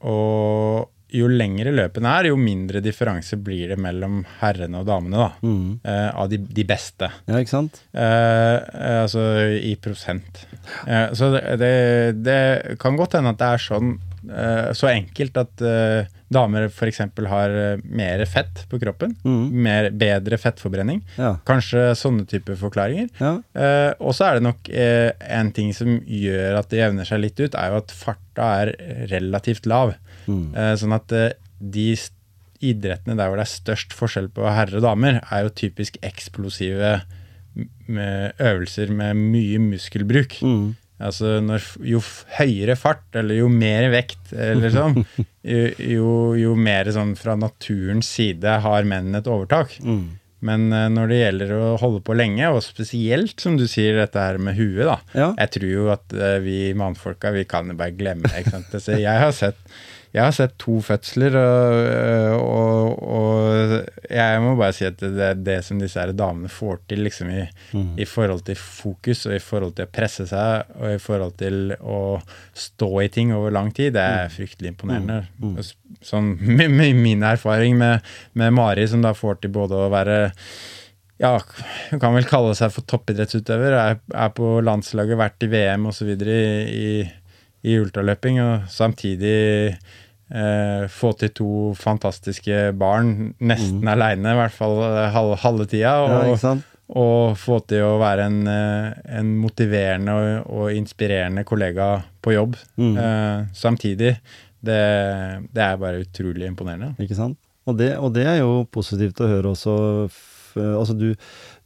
og jo lengre løpene er, jo mindre differanse blir det mellom herrene og damene, da. mm. Eh, av de, de beste. Ja, ikke sant? Eh, eh, altså i prosent. Eh, så det, det, det kan godt hende at det er sånn så enkelt at uh, damer f.eks. har eh, mer fett på kroppen. Mm. Mer, bedre fettforbrenning. Ja. Kanskje sånne typer forklaringer. ja. Uh, og så er det nok uh, en ting som gjør at det jevner seg litt ut, er jo at farta er relativt lav. Mm. Uh, sånn at eh, de idrettene der hvor det er størst forskjell på herrer og damer, er jo typisk eksplosive øvelser med mye muskelbruk. Mhm. Altså når, jo høyere fart, eller jo mer vekt, eller sånn, jo, jo, jo mer sånn fra naturens side har mennene et overtak. Mm. Men eh, når det gjelder å holde på lenge, og spesielt som du sier dette her med huet, da. Ja. Jeg tror jo at eh, vi mannfolka, vi kan jo bare glemme det. ikke sant? Altså, jeg, har sett, jeg har sett to fødsler, og, og, og jeg må bare si at det er det som disse her damene får til liksom i, i forhold til fokus, og i forhold til å presse seg, og i forhold til å stå i ting over lang tid, det er fryktelig imponerende. Mm. Mm. Sånn, med, med min erfaring med, med Mari, som da får til både å være ja, hun kan vel kalle seg for toppidrettsutøver. Er, er på landslaget, vært i VM osv. I, i, i ultraløping, og samtidig eh, få til to fantastiske barn nesten aleine, i hvert fall eh, halve, halve tida. Og, ja, og få til å være en, eh, en motiverende og, og inspirerende kollega på jobb Mm. eh, samtidig. Det, det er bare utrolig imponerende. Ikke sant? Og det, og det er jo positivt å høre også. Altså du,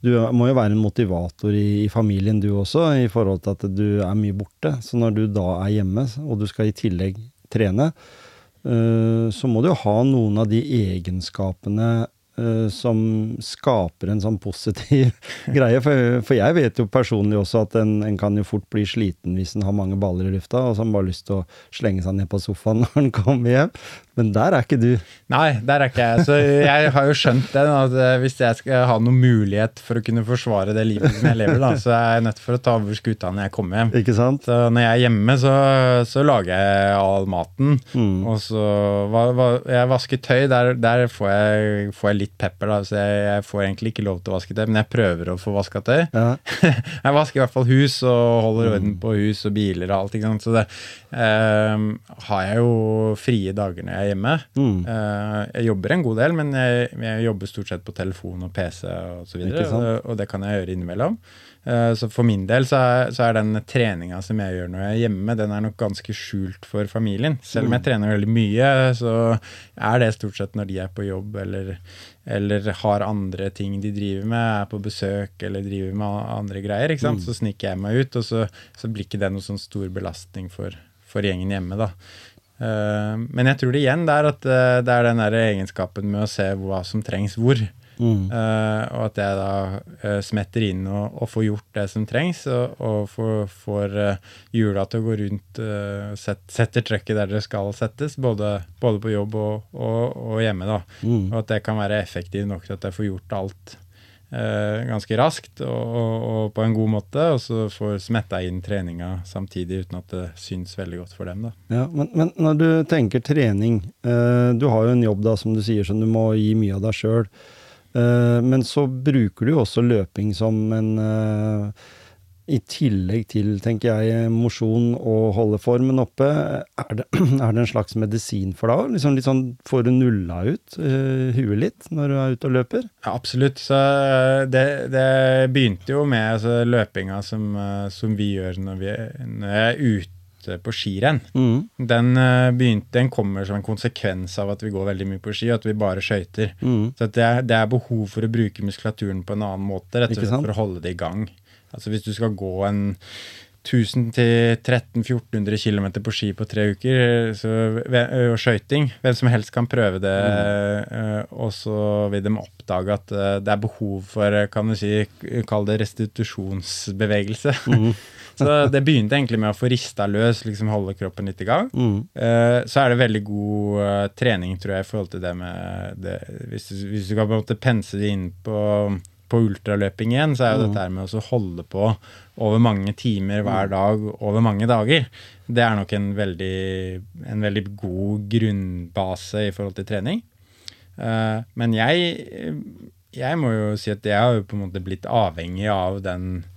du må jo være en motivator i, i familien du også, i forhold til at du er mye borte. Så når du da er hjemme, og du skal i tillegg trene, eh, så må du jo ha noen av de egenskapene eh, som skaper en sånn positiv greie. For, for jeg vet jo personlig også at en, en kan jo fort bli sliten hvis en har mange baller i lufta, og så har en bare lyst til å slenge seg ned på sofaen når en kommer hjem. Men der er ikke du. Nei, der er ikke jeg. Så jeg har jo skjønt det, at eh, hvis jeg skal ha noen mulighet for å kunne forsvare det livet som jeg lever, da, så er jeg nødt for å ta over skuta når jeg kommer hjem. Ikke sant? Så når jeg er hjemme, så, så lager jeg all maten. Mm. Og så hva, hva, Jeg vasker tøy, der, der får, jeg, får jeg litt pepper, da. Så jeg, jeg får egentlig ikke lov til å vaske tøy, men jeg prøver å få vaska tøy. Ja. jeg vasker i hvert fall hus og holder orden på hus og biler og alt. Ikke sant? Så det um, har jeg jo frie dager når jeg er hjemme. Mm. Uh, jeg jobber en god del, men jeg, jeg jobber stort sett på telefon og PC og så videre, og, og det kan jeg gjøre innimellom. Eh, så for min del så er, så er den treninga som jeg gjør når jeg er hjemme, den er nok ganske skjult for familien. Selv om Mm. jeg trener veldig mye, så er det stort sett når de er på jobb eller, eller har andre ting de driver med, er på besøk eller driver med andre greier. ikke Mm. Så sniker jeg meg ut, og så, så blir ikke det noe sånn stor belastning for, for gjengen hjemme. da. Uh, men jeg tror det igjen det er at uh, det er den der egenskapen med å se hva som trengs hvor. Mm. Eh, og at jeg da uh, smetter inn og, og får gjort det som trengs, og, og får, får uh, hjula til å gå rundt, uh, set, setter trøkket der det skal settes, både, både på jobb og, og, og hjemme. da. Mm. Og at det kan være effektivt nok til at jeg får gjort alt ganske raskt og, og, og på en god måte, og så får smetta inn treninga samtidig uten at det syns veldig godt for dem. da. Ja, men, men når du tenker trening Du har jo en jobb da, som du sier, som du må gi mye av deg sjøl. Men så bruker du jo også løping som en, eh, i tillegg til, tenker jeg, mosjon og holde formen oppe, er det, er det en slags medisin for deg òg? Liksom litt sånn, får du nulla ut uh, huet litt når du er ute og løper? Ja, absolutt. Så det, det begynte jo med altså, løpinga som, som, vi gjør når, vi, når jeg er ute på skirenn. Mm. Den, begynte, den, kommer som en konsekvens av at vi går veldig mye på ski, og at vi bare skøyter. Mm. Så det er, det er, behov for å bruke muskulaturen på en annen måte, rett og slett for å holde det i gang. Altså hvis du skal gå en 1000-1300-1400 km på ski på tre uker, så, og skøyting Hvem som helst kan prøve det, mm. og så vil de oppdage at det er behov for, kan du si, kall det restitusjonsbevegelse. Mm. så det begynte egentlig med å få rista løs, liksom holde kroppen litt i gang. Mm. Så er det veldig god trening, tror jeg, i forhold til det med det, hvis, du, hvis du kan på en måte pense det inn på på ultraløping igjen, så er jo mm. dette med å holde på over mange timer hver mm. dag over mange dager, det er nok en veldig, en veldig god grunnbase i forhold til trening. Uh, men jeg, jeg må jo si at jeg har jo på en måte blitt avhengig av den uh,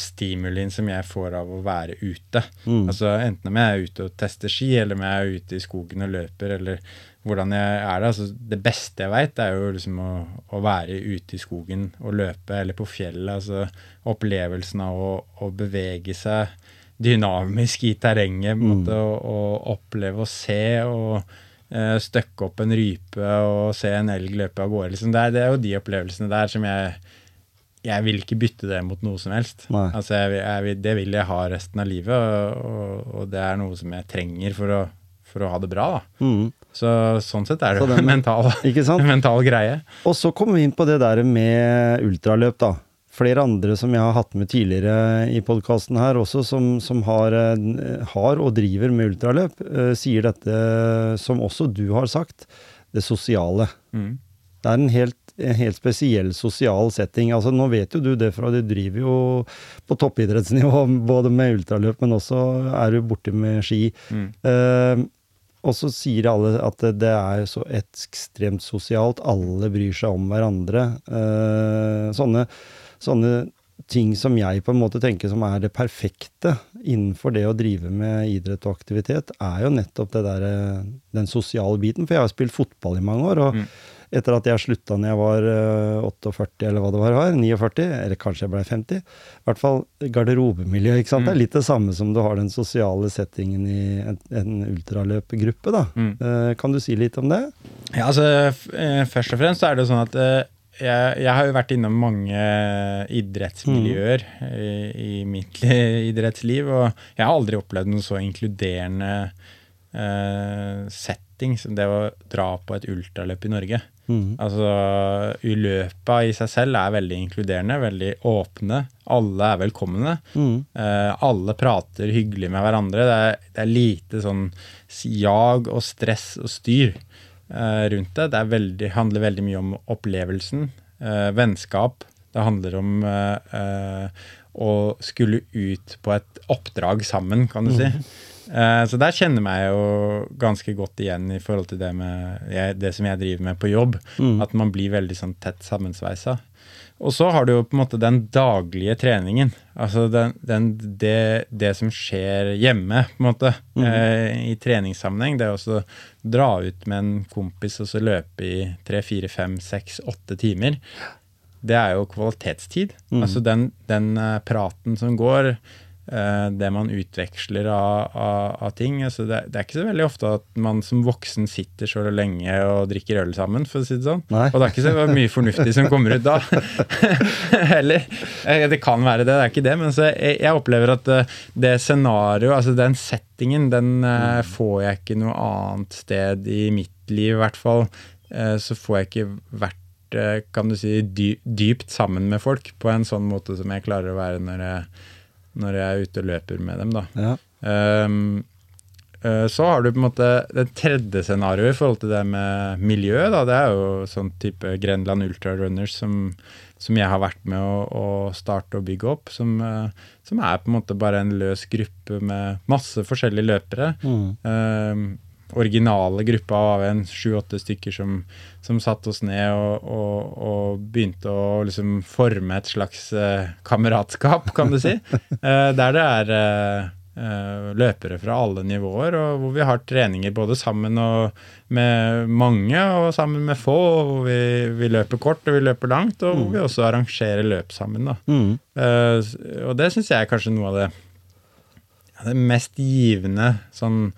stimulien som jeg får av å være ute. Mm. Altså Enten om jeg er ute og tester ski, eller om jeg er ute i skogen og løper, eller hvordan jeg er det. Altså, det beste jeg veit, er jo liksom å, å, være ute i skogen og løpe, eller på fjellet. Altså opplevelsen av å, å bevege seg dynamisk i terrenget. Mm. Måte, og, og, oppleve å se og uh, støkke opp en rype og se en elg løpe av gårde. Liksom. Det, er, det, er, jo de opplevelsene der som jeg jeg vil ikke bytte det mot noe som helst. Altså, jeg, jeg, det vil jeg ha resten av livet, og, og, og, det er noe som jeg trenger for å, for å ha det bra. Mm. Så sånn sett er det den, en mental, mental, greie. Og så kommer vi inn på det der med ultraløp, da. Flere andre som jeg har hatt med tidligere i podkasten her også, som, som har, eh, har, og driver med ultraløp, uh, sier dette som også du har sagt, det sosiale. Mm. Det er en helt, en helt, spesiell sosial setting. Altså, nå vet jo du det fra du driver jo på toppidrettsnivå, både med ultraløp, men også er du borte med ski. Mm. Uh, og så sier alle at det er så ekstremt sosialt. Alle bryr seg om hverandre. Eh, sånne, sånne, ting som jeg på en måte tenker som er det perfekte innenfor det å drive med idrett og aktivitet, er jo nettopp det der, eh, den sosiale biten. For jeg har spilt fotball i mange år. og mm etter at jeg slutta når jeg var 48, eh, eller hva det var, 49, eller kanskje jeg ble 50. I hvert fall garderobemiljø. ikke sant? Mm. Det er litt det samme som du har den sosiale settingen i en, en ultraløpgruppe. da. Mm. Uh, kan du si litt om det? Ja, altså uh, Først og fremst er det sånn at jeg, jeg, har jo vært innom mange idrettsmiljøer mm. i, i, mitt idrettsliv, og jeg har aldri opplevd noe så inkluderende setting som det å dra på et ultraløp i Norge. Mm. Altså, Uløpa i seg selv er veldig inkluderende, veldig åpne. Alle er velkomne. Mm. Eh, alle prater hyggelig med hverandre. Det er, det er, lite sånn jag og stress og styr eh, rundt det. Det veldig, handler veldig mye om opplevelsen. Eh, vennskap. Det handler om å skulle ut på et oppdrag sammen, kan du si. Uh, så der kjenner meg jo ganske godt igjen i forhold til det, med, det som jeg driver med på jobb. Mm. At man blir veldig sånn tett sammensveisa. Og så har du jo på en måte den daglige treningen. Altså den, den, det, det, som skjer hjemme, på en måte, mm. eh, i treningssammenheng. Det å dra ut med en kompis og så løpe i tre, fire, fem, seks, åtte timer. Det er jo kvalitetstid. Mm. Altså den, den uh, praten som går Eh, det man utveksler av, av, av ting. Altså det, det, er ikke så veldig ofte at man som voksen sitter så lenge og drikker øl sammen, for å si det sånn. Nei. Og det er ikke så mye fornuftig som kommer ut da. Heller. Eh, det kan være det, det er ikke det. Men jeg, jeg, opplever at eh, det scenarioet, altså den settingen, den mm. får jeg ikke noe annet sted i mitt liv, i hvert fall. Så får jeg ikke vært kan du si, dypt sammen med folk på en sånn måte som jeg klarer å være når jeg når jeg er ute og løper med dem. da. Ja. Um, så har du på en måte det tredje scenarioet i forhold til det med miljø. da, Det er jo sånn type Grenland Ultra Runners som, som jeg har vært med å, å starte og bygge opp. Som, uh, som, er på en måte bare en løs gruppe med masse forskjellige løpere. Mm. Um, originale gruppa av en sju-åtte stykker som, som satte oss ned og, og, og, begynte å liksom forme et slags uh, kameratskap, kan du si. Uh, der det er uh, løpere fra alle nivåer, og hvor vi har treninger både sammen og med mange og sammen med få. og Hvor vi, vi løper kort og vi løper langt, og hvor vi også arrangerer løp sammen. Mm. og det syns jeg er kanskje noe av det, ja, det mest givende sånn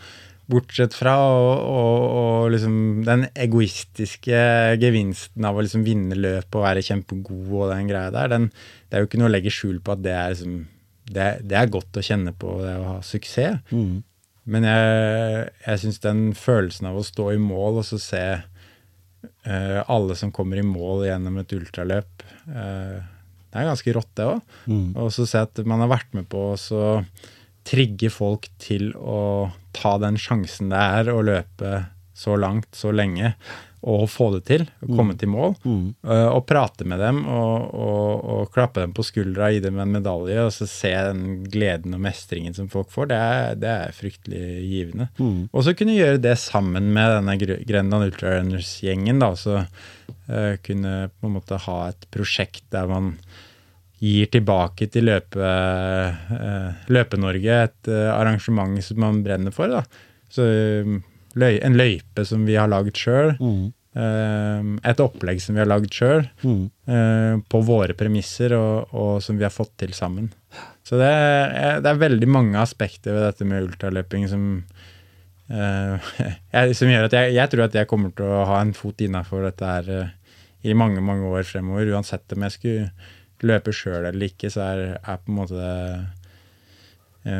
Bortsett fra og, og, og liksom den egoistiske gevinsten av å liksom vinne løp og være kjempegod og den greia der, den, det er jo ikke noe å legge skjul på at det er, liksom, det, det er godt å kjenne på det å ha suksess. Mm. Men jeg, jeg syns den følelsen av å stå i mål og så se uh, alle som kommer i mål gjennom et ultraløp, uh, det er ganske rått, det òg. Mm. Og så se at man har vært med på å trigge folk til å ta den sjansen det er å løpe så langt, så lenge, og få det til. Komme Komme til mål. Mm. Uh, og prate med dem og, og, og klappe dem på skuldra, gi dem en medalje, og så se den gleden og mestringen som folk får. Det er, det er fryktelig givende. Mm. Og så kunne gjøre det sammen med denne Grenland Ultrarunners-gjengen. da, så uh, kunne på en måte ha et prosjekt der man gir tilbake til løpe, uh, Løpe-Norge et arrangement som man brenner for. da. Så løy, en løype som vi har lagd sjøl. Mm. Et opplegg som vi har lagd sjøl, Mm. på våre premisser, og, og, som vi har fått til sammen. Så det er, det er veldig mange aspekter ved dette med ultraløping som, som gjør at jeg, jeg, tror at jeg kommer til å ha en fot innafor dette her i mange, mange år fremover. Uansett om jeg skulle løpe sjøl eller ikke, så er, er på en måte det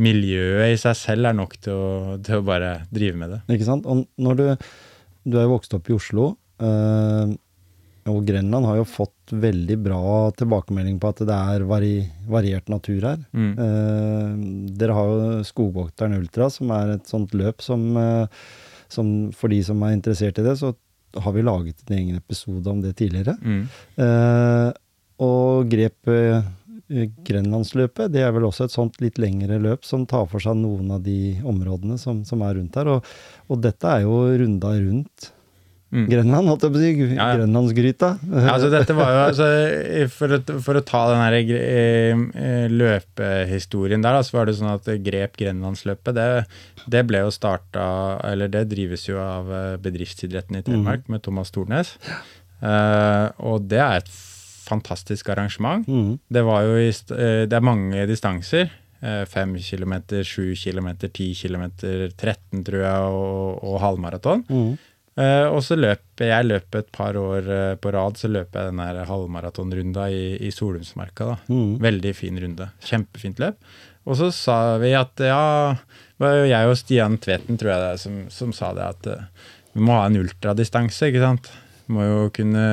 miljøet i seg selv er nok til å, til å, bare drive med det. Ikke sant? Og når du, du er jo vokst opp i Oslo, øh, og Grenland har jo fått veldig bra tilbakemelding på at det er vari, variert natur her. Mm. Eh, dere har jo Skogvokteren Ultra, som er et sånt løp som, eh, som, For de som er interessert i det, så har vi laget en egen episode om det tidligere. Mm. Uh, og grep Grenlandsløpet det er vel også et sånt litt lengre løp som tar for seg noen av de områdene som, som er rundt her. Og, og, dette er jo runda rundt mm. Grenland, holdt jeg på å si. Ja, ja. Grenlandsgryta. Ja, altså dette var jo, altså, for, å, for å ta den her løpehistorien der, så var det sånn at Grep Grenlandsløpet, det, det ble jo starta Eller det drives jo av bedriftsidretten i Telemark mm. med Thomas Tornes. Uh, og det er et fantastisk arrangement. Mm. Det i, det er mange distanser. 5 km, 7 km, 10 km, 13 tror jeg, og, og halvmaraton. Mm. Uh, og så løper jeg løper et par år uh, på rad, så løper jeg den der halvmaratonrunda i, i Solumsmarka. da. Mm. Veldig fin runde. Kjempefint løp. Og så sa vi at ja Det var jo jeg og Stian Tveten, tror jeg det er, som, som sa det at uh, vi må ha en ultradistanse, ikke sant. Må jo kunne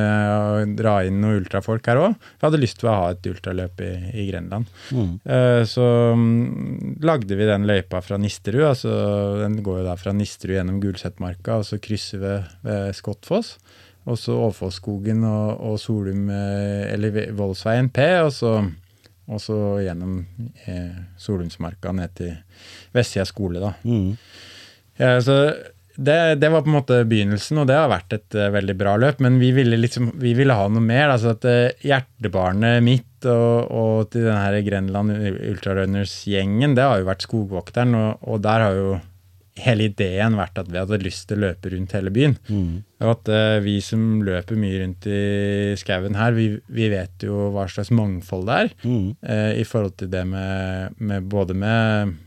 dra inn noen ultrafolk her òg. Vi hadde lyst til å ha et ultraløp i, i Grenland. Mm. Uh, så um, lagde vi den løypa fra Nisterud. altså Den går jo da fra Nisterud gjennom Gulsetmarka, og så krysser vi ved Skottfoss. Og så Åfossskogen og, og Solum, eller Voldsveien P, og så, og så gjennom eh, Solumsmarka ned til Vestsida skole, da. Mm. Ja, så det, det, var på en måte begynnelsen, og det har vært et uh, veldig bra løp. Men vi ville, liksom, vi ville ha noe mer. altså at uh, Hjertebarnet mitt og, og til denne her Grenland Ultrarunners-gjengen, det har jo vært Skogvokteren. Og, og, der har jo hele ideen vært at vi hadde lyst til å løpe rundt hele byen. Mm. Og at uh, vi som løper mye rundt i skauen her, vi, vi, vet jo hva slags mangfold det er. Mm. I forhold til det med, med både med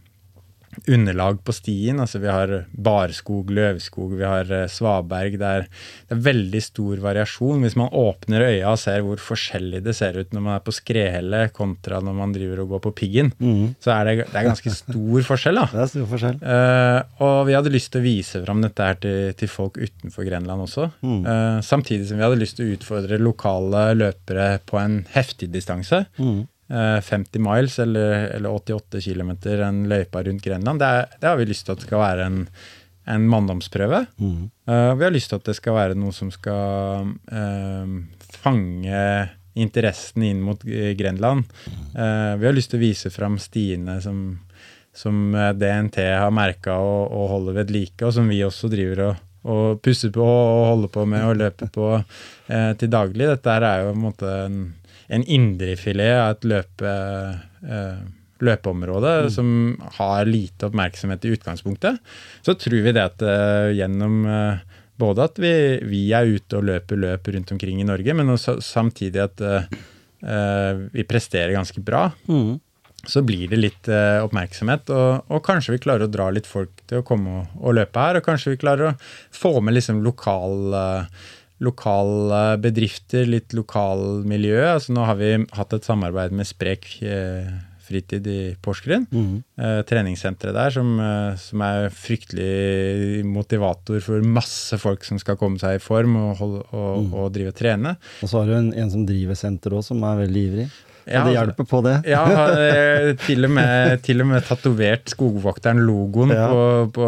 underlag på stien. Altså vi har barskog, løvskog, vi har svaberg. Det er, det er, veldig stor variasjon. Hvis man åpner øya og ser hvor forskjellig det ser ut når man er på skredhellet kontra når man driver og går på piggen, mm. så er det, det er ganske stor forskjell. da. Det er stor forskjell. Uh, og vi hadde lyst til å vise fram dette her til, til folk utenfor Grenland også. Mm. Uh, samtidig som vi hadde lyst til å utfordre lokale løpere på en heftig distanse. Mm. 50 miles eller, eller 88 km, en løypa rundt Grenland. Det, er, det, har vi lyst til at skal være en, en manndomsprøve. Mm. Uh, vi har lyst til at det skal være noe som skal uh, fange interessen inn mot Grenland. Uh, vi har lyst til å vise fram stiene som, som eh, DNT har merka og, og holder ved like, og som vi også driver og, og pusser på og holder på med og løper på eh, til daglig. Dette her er jo på en måte en, en indrefilet av et løpe, eh, løpeområde mm. som har lite oppmerksomhet i utgangspunktet. Så tror vi det at eh, gjennom eh, både at vi, vi, er ute og løper løp rundt omkring i Norge, men også samtidig at uh, vi presterer ganske bra. Mm. Så blir det litt uh, oppmerksomhet, og, og, kanskje vi klarer å dra litt folk til å komme og, og løpe her. Og kanskje vi klarer å få med liksom lokal, uh, lokale bedrifter, litt lokalmiljø. Altså nå har vi hatt et samarbeid med Sprek fritid i Porsgrunn. Mm. Eh, treningssenteret der som, eh, som, er fryktelig motivator for masse folk som skal komme seg i form og, holde, og, mm. og drive og trene. Og så har du en, en som driver senter òg, som er veldig ivrig. Ja, det hjelper på det. ja, eh, til og med, til og med tatovert Skogvokteren-logoen ja. på, på,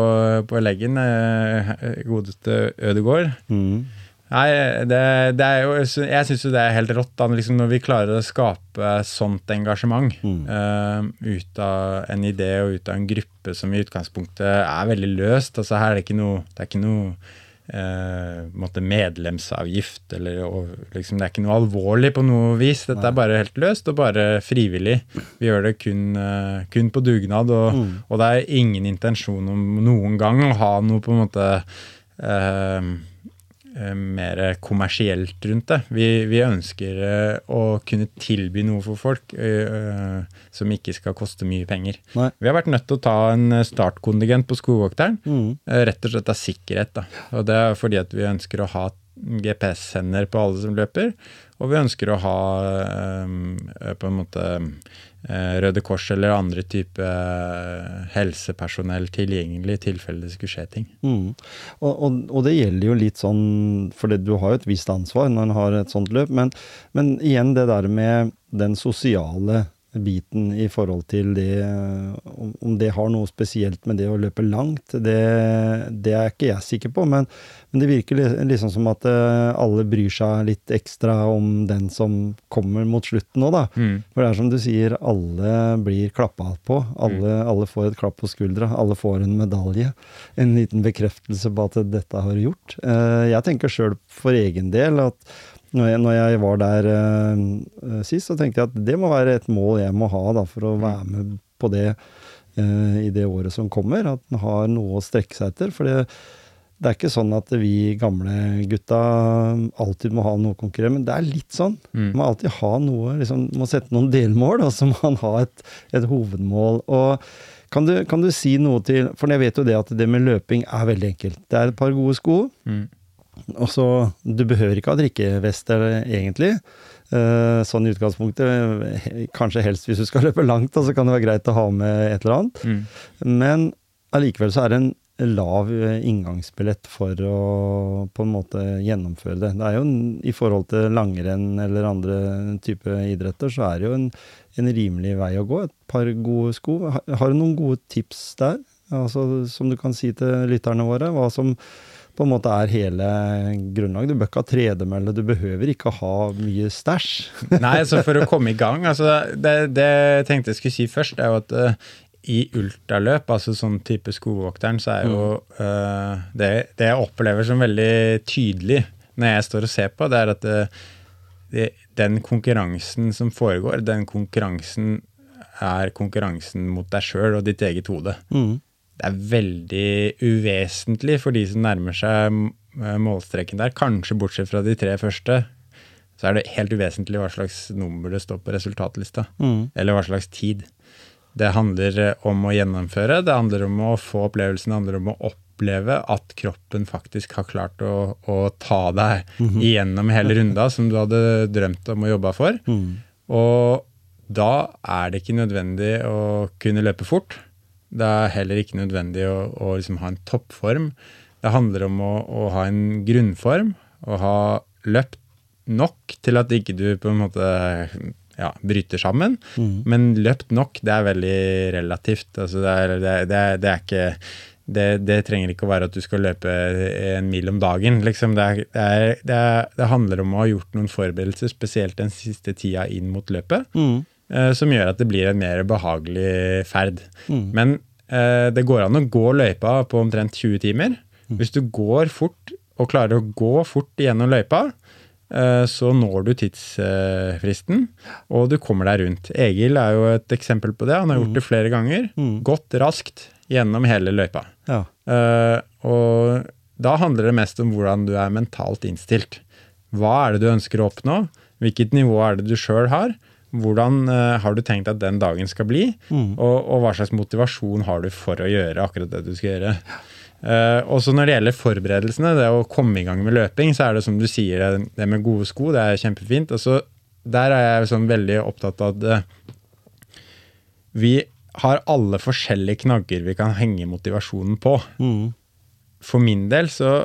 på, leggen. Eh, godeste Ødegård. Mm. Nei, det, det, er jo Jeg syns jo det er helt rått da, liksom når vi klarer å skape sånt engasjement mm. uh, ut av en idé og ut av en gruppe som i utgangspunktet er veldig løst. altså her er det ikke noe, det er ikke noe uh, medlemsavgift eller og, liksom, Det er ikke noe alvorlig på noe vis. Dette Nei. er bare helt løst og bare frivillig. Vi gjør det kun, uh, kun på dugnad, og, mm. og, det er ingen intensjon om noen gang å ha noe på en måte mer kommersielt rundt det. Vi, vi ønsker uh, å kunne tilby noe for folk uh, som ikke skal koste mye penger. Nei. Vi har vært nødt til å ta en startkontingent på Skogvokteren, mm. rett og slett av sikkerhet. Da. Og det er fordi at vi ønsker å ha GPS-sender på alle som løper, og vi ønsker å ha på en måte Eh, Røde Kors eller andre type eh, helsepersonell tilgjengelig i tilfelle det skulle skje ting. Mm. Og, og, og, det gjelder jo litt sånn, for du har jo et visst ansvar når en har et sånt løp, men, men igjen det der med den sosiale biten i forhold til det Om det har noe spesielt med det å løpe langt, det, det er ikke jeg sikker på. Men, men, det virker liksom som at eh, alle bryr seg litt ekstra om den som kommer mot slutten nå, da. Mm. For det er som du sier, alle blir klappa på. Alle, mm. alle får et klapp på skuldra. Alle får en medalje. En liten bekreftelse på at dette har gjort. Eh, jeg tenker sjøl for egen del at når jeg, når jeg var der uh, sist, så tenkte jeg at det må være et mål jeg må ha da, for å mm. være med på det uh, i det året som kommer. At en har noe å strekke seg etter. For det, det, er ikke sånn at vi gamle gutta alltid må ha noe å konkurrere men det er litt sånn. Mm. Man må alltid ha noe, liksom, må sette noen delmål, og så må man ha et, et hovedmål. og kan du, kan du, si noe til For jeg vet jo det at det med løping er veldig enkelt. Det er et par gode sko. Mm. Og så, Du behøver ikke ha drikkevest egentlig. Uh, sånn i utgangspunktet. Kanskje helst hvis du skal løpe langt, så kan det være greit å ha med et eller annet. Mm. Men allikevel så er det en lav inngangsbillett for å på en måte gjennomføre det. Det er jo en, I forhold til langrenn eller andre type idretter, så er det jo en, en rimelig vei å gå. Et par gode sko. Har, du noen gode tips der? Altså, som du kan si til lytterne våre? Hva som på en måte er hele grunnlaget. Du bør ikke ha tredemølle, du behøver ikke ha mye stæsj. Nei, så for å komme i gang altså Det, det jeg tenkte jeg skulle si først, er jo at uh, i ultraløp, altså sånn type Skogvokteren, så er jo uh, det, det, jeg opplever som veldig tydelig når jeg står og ser på, det er at det, det, den konkurransen som foregår, den konkurransen er konkurransen mot deg sjøl og ditt eget hode. Mm det er veldig uvesentlig for de som nærmer seg eh, målstreken der. Kanskje bortsett fra de tre første, så er det helt uvesentlig hva slags nummer det står på resultatlista. Mm. Eller hva slags tid. Det handler eh, om å gjennomføre, det handler om å få opplevelsen, det handler om å oppleve at kroppen faktisk har klart å, å ta deg mm -hmm. igjennom hele runda som du hadde drømt om å jobbe for. Mm. Og da er det ikke nødvendig å kunne løpe fort. Det er heller ikke nødvendig å, å liksom ha en toppform. Det handler om å, å, ha en grunnform å ha løpt nok til at ikke du på en måte ja, bryter sammen. Mm. Men løpt nok, det er veldig relativt. Altså det, er, det, er, det, er ikke det, det, trenger ikke å være at du skal løpe en mil om dagen. Liksom. Det, er, det, handler om å ha gjort noen forberedelser, spesielt den siste tida inn mot løpet. Mm. eh, som gjør at det blir en mer behagelig ferd. Men eh, det går an å gå løypa på omtrent 20 timer. Hvis du går fort og klarer å gå fort gjennom løypa, så når du tidsfristen, og du kommer deg rundt. Egil er jo et eksempel på det. Han har gjort det flere ganger. Gått raskt gjennom hele løypa. Ja. Eh, og da handler det mest om hvordan du er mentalt innstilt. Hva er det du ønsker å oppnå? Hvilket nivå er det du sjøl har? Hvordan eh, har du tenkt at den dagen skal bli? Og, og hva slags motivasjon har du for å gjøre akkurat det du skal gjøre? Uh, også når det gjelder forberedelsene, det å komme i gang med løping, så er det som du sier, det, med gode sko, det er kjempefint. Og så der er jeg sånn veldig opptatt av at uh, vi har alle forskjellige knagger vi kan henge motivasjonen på. Mm. For min del så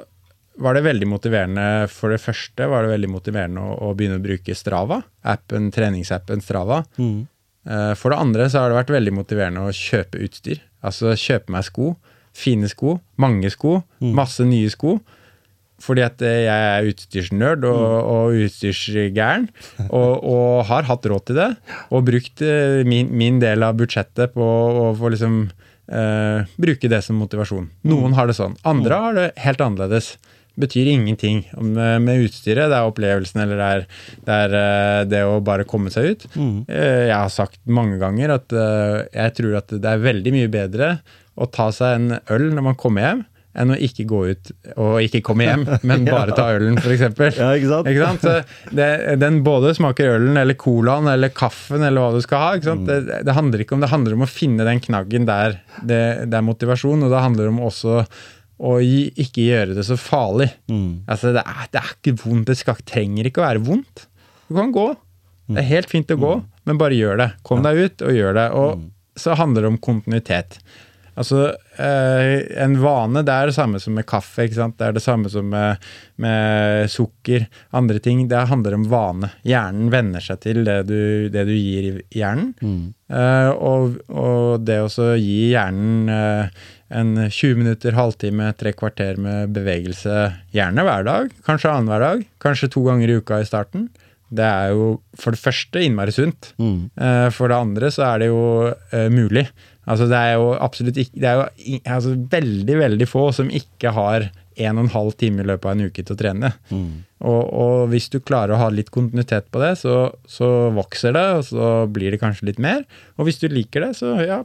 var det veldig motiverende For det første var det veldig motiverende å, å begynne å bruke Strava, appen, treningsappen Strava. Mm. Uh, For det andre så har det vært veldig motiverende å kjøpe utstyr. Altså kjøpe meg sko. Fine sko, mange sko, masse nye sko. Fordi at eh, jeg er utstyrsnerd og, og utstyrsgæren, og, og har hatt råd til det. Og brukt eh, min, min del av budsjettet på å få liksom eh, bruke det som motivasjon. Noen har det sånn. Andre har det helt annerledes. Betyr ingenting om, eh, med utstyret. Det er opplevelsen eller det er, det, er det å bare komme seg ut. Mm. Jeg har sagt mange ganger at jeg tror at det er veldig mye bedre å ta seg en øl når man kommer hjem, enn å ikke gå ut og ikke komme hjem, men bare ta ølen, f.eks. Ja, ikke sant? Ikke sant? Det, den både smaker ølen eller colaen eller kaffen eller hva du skal ha. Ikke sant? Det, det handler ikke om det handler om å finne den knaggen der det, det er motivasjon, og det handler om også å ikke gjøre det så farlig. Altså, det er, det er ikke vondt. Det skal, trenger ikke å være vondt. Du kan gå. Det er helt fint å gå, men bare gjør det. Kom deg ut og gjør det. Og så handler det om kontinuitet. Altså, eh, En vane det er det samme som med kaffe. ikke sant? Det er det samme som med, med sukker. Andre ting. Det handler om vane. Hjernen venner seg til det du, det du gir hjernen. Eh, og, og det å gi hjernen eh, en 20 minutter, halvtime, tre kvarter med bevegelse, gjerne hver dag, kanskje annenhver dag, kanskje to ganger i uka i starten, det er jo for det første innmari sunt. Eh, For det andre så er det jo eh, mulig. Altså det er jo absolutt ikke Det er jo altså veldig, veldig få som ikke har en og en halv time i løpet av en uke til å trene. Og, og hvis du klarer å ha litt kontinuitet på det, så, så vokser det, og så blir det kanskje litt mer. Og hvis du liker det, så ja,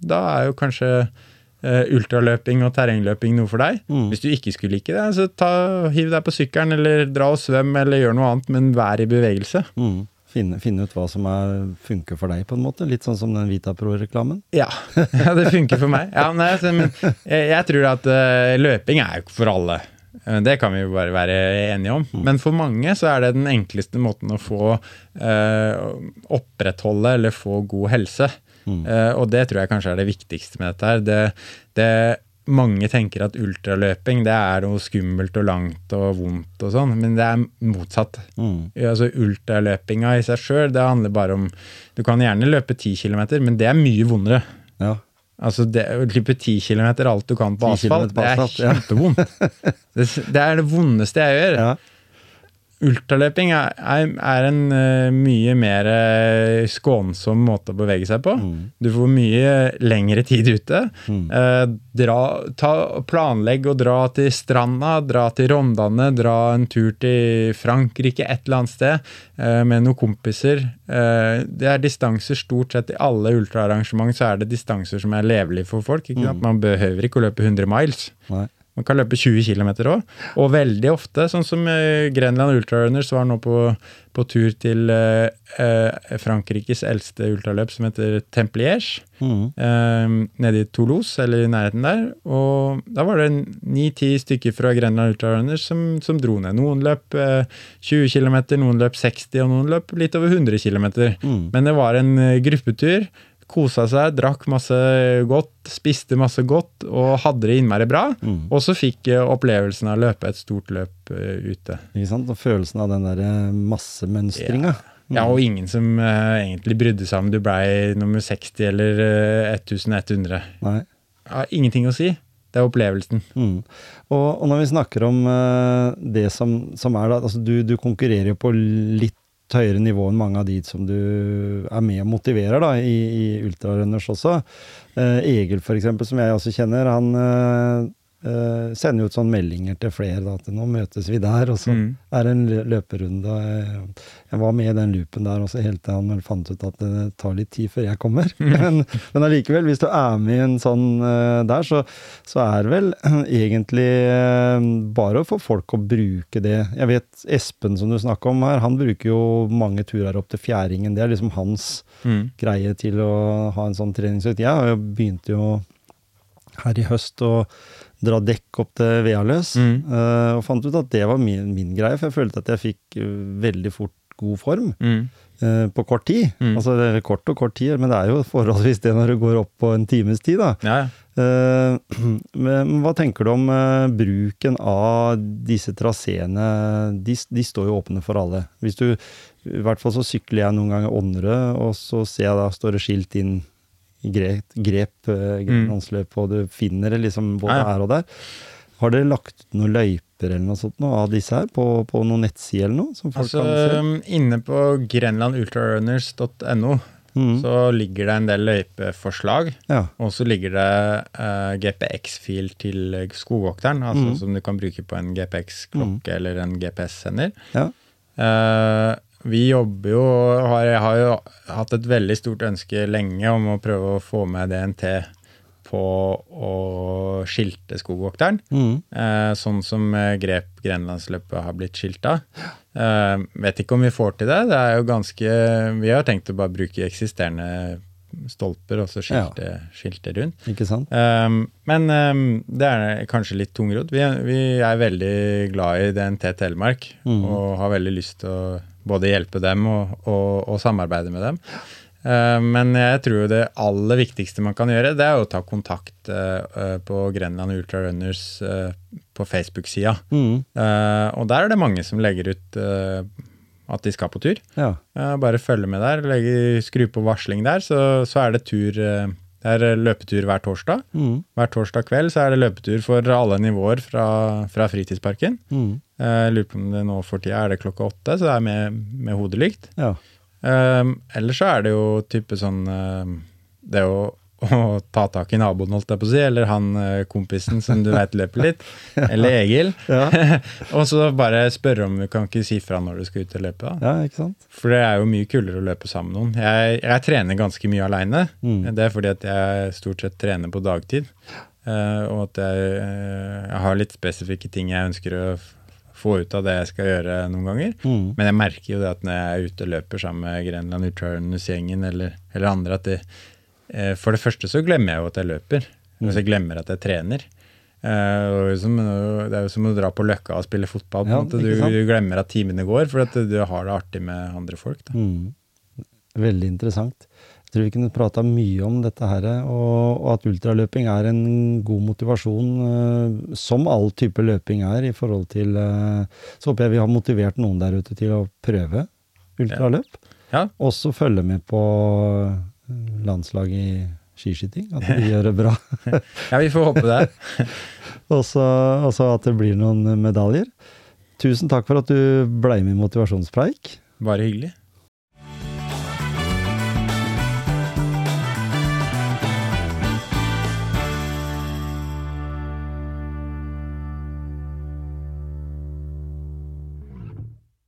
da er jo kanskje eh, ultraløping og terrengløping noe for deg. Hvis du ikke skulle like det, så ta, hiv deg på sykkelen, eller dra og svøm, eller gjør noe annet, men vær i bevegelse. Mm. Finne, finne ut hva som er, funker for deg, på en måte. Litt sånn som den Vitapro-reklamen. Ja. ja, det funker for meg. Ja, nei, altså, men jeg, jeg tror at uh, løping er jo ikke for alle. Eh, Det kan vi jo bare være enige om. Men for mange så er det den enkleste måten å få uh, opprettholde eller få god helse. Eh, og det tror jeg kanskje er det viktigste med dette her. Det, det mange tenker at ultraløping det er noe skummelt og langt og vondt og sånn, men det er motsatt. Altså Ultraløpinga i seg sjøl, det handler bare om Du kan gjerne løpe 10 km, men det er mye vondere. Ja. Altså det, Å klippe 10 km alt du kan på asfalt, på asfalt, det er kjempevondt. ja. Det, det er det vondeste jeg gjør. ja. Ultraløping er, er, en uh, mye mer eh, skånsom måte å bevege seg på. Du får mye lengre tid ute. Eh, dra, ta, planlegg å dra til stranda, dra til Rondane, dra en tur til Frankrike, et eller annet sted, med noen kompiser. Det er distanser stort sett i alle ultraarrangement, så er det distanser som er levelige for folk. Sant? Man behøver ikke å løpe 100 miles. Nei. Man kan løpe 20 km òg. Og veldig ofte, sånn som eh, Grenland Ultrarunners var nå på, på tur til eh, eh, Frankrikes eldste ultraløp, som heter Templiers, Mm. eh, nede i Toulouse, eller i nærheten der. Og da var det ni-ti stykker fra Grenland Ultrarunners som, som dro ned. Noen løp eh, 20 km, noen løp 60, og noen løp litt over 100 km. Men det var en eh, gruppetur. Kosa seg, drakk masse godt, spiste masse godt og hadde det innmari bra. Og så fikk opplevelsen av å løpe et stort løp eh, ute. Ikke sant? Og følelsen av den der eh, massemønstringa. Ja, og ingen som uh, egentlig brydde seg om du blei nummer 60 eller uh, 1100. Nei. Ja, ingenting å si. Det er opplevelsen. Mm. Og, og når vi snakker om uh, det som, som er da altså du, du konkurrerer jo på litt høyere nivå enn mange av de som du er med og motiverer da, i, i ultrarunners også. Eh, Egil, eksempel, som jeg også kjenner, han eh, sender ut sånne meldinger til flere da, at nå møtes vi der, og så Mm. er det en lø- løperunde. Jeg, jeg var med i den loopen der også helt til han fant ut at det tar litt tid før jeg kommer. Men, men allikevel, hvis du er med i en sånn uh, der, så, så er det vel egentlig eh, bare å få folk å bruke det. Jeg vet Espen som du snakker om her, han bruker jo mange turer opp til Fjæringen. Det er liksom hans Mm. greie til å ha en sånn treningsøkt. Jeg begynte jo her i høst å dra dekk opp til Vealøs, Mm. Uh, og fant ut at det var min, min greie, for jeg følte at jeg fikk eh, veldig fort god form Mm. eh, på kort tid. Mm. Altså det er kort og kort tid, men det er jo forholdsvis det når du går opp på en times tid, da. Ja, ja. Men hva tenker du om bruken av disse traseene? De, de står jo åpne for alle. Hvis du, I hvert fall så sykler jeg noen ganger Ånderød, og så ser jeg da står det skilt inn grep, grep eh, og du finner det liksom både Ja, ja. her og der. Har dere lagt ut noen løyper eller noe sånt noe av disse her på, på noen nettsider eller noe? Som folk Altså, kan se? inne på grenlandultrarunners.no Mm. så ligger det en del løypeforslag. Ja. Og så ligger det uh, GPX-fil til skogvokteren, altså Mm. som du kan bruke på en GPX-klokke eller en GPS-sender. ja. Eh, vi jobber jo har, Jeg har jo hatt et veldig stort ønske lenge om å prøve å få med DNT på å skilte skogvokteren. Mm. Eh, sånn som eh, grep Grenlandsløpet har blitt skilta. Eh, vet ikke om vi får til det. Det er jo ganske Vi har tenkt å bare bruke eksisterende stolper og så skilte, skilte rundt. Ikke sant? Um, men um, det er kanskje litt tungrodd. Vi, vi er veldig glad i DNT Telemark mm. og har veldig lyst til å både hjelpe dem og, og, og samarbeide med dem. Uh, men jeg tror det aller viktigste man kan gjøre, det er å ta kontakt uh, uh, på Grenland Ultra Runners på Facebook-sida. Mm. Og der er det mange som legger ut at de skal på tur. Ja. Bare følge med der. Legge, skru på varsling der, så, så er det tur eh, Det er løpetur hver torsdag. Mm. Hver torsdag kveld så er det løpetur for alle nivåer fra, fra fritidsparken. Mm. Jeg lurer på om det nå for tida er det klokka åtte, så det er med, med hodelykt. Ja. Um, ellers så er det jo type sånn um, Det å, å ta tak i naboen, holdt jeg på å si, eller han eh, kompisen som du veit løper litt, eller Egil. Ja. og så bare spørre om du kan ikke si fra når du skal ut og løpe. da. ja, ikke sant? For det er jo mye kulere å løpe sammen med noen. Jeg, jeg trener ganske mye aleine. Mm. Det er fordi at jeg stort sett trener på dagtid. Uh, og at jeg, eh, jeg har litt spesifikke ting jeg ønsker å få ut av det jeg skal gjøre noen ganger. Mm. Men jeg merker jo det at når jeg er ute og løper sammen med Grenland Ultrarunners-gjengen eller, eller andre, at det, eh, for det første så glemmer jeg jo at jeg løper. Altså jeg glemmer at jeg trener. Eh, det er som, det er jo som å dra på Løkka og spille fotball. på Ja. Du, du glemmer at timene går, for at du har det artig med andre folk. Mm. Veldig interessant. Jeg tror vi kunne prata mye om dette her, og, og at ultraløping er en god motivasjon, uh, som all type løping er, i forhold til uh, Så håper jeg vi har motivert noen der ute til å prøve ultraløp. Ja. Også følge med på eh, landslaget i skiskyting, at de gjør det bra. Ja, vi får håpe det. Og så at det blir noen medaljer. Tusen takk for at du ble med i Motivasjonspreik. Bare hyggelig.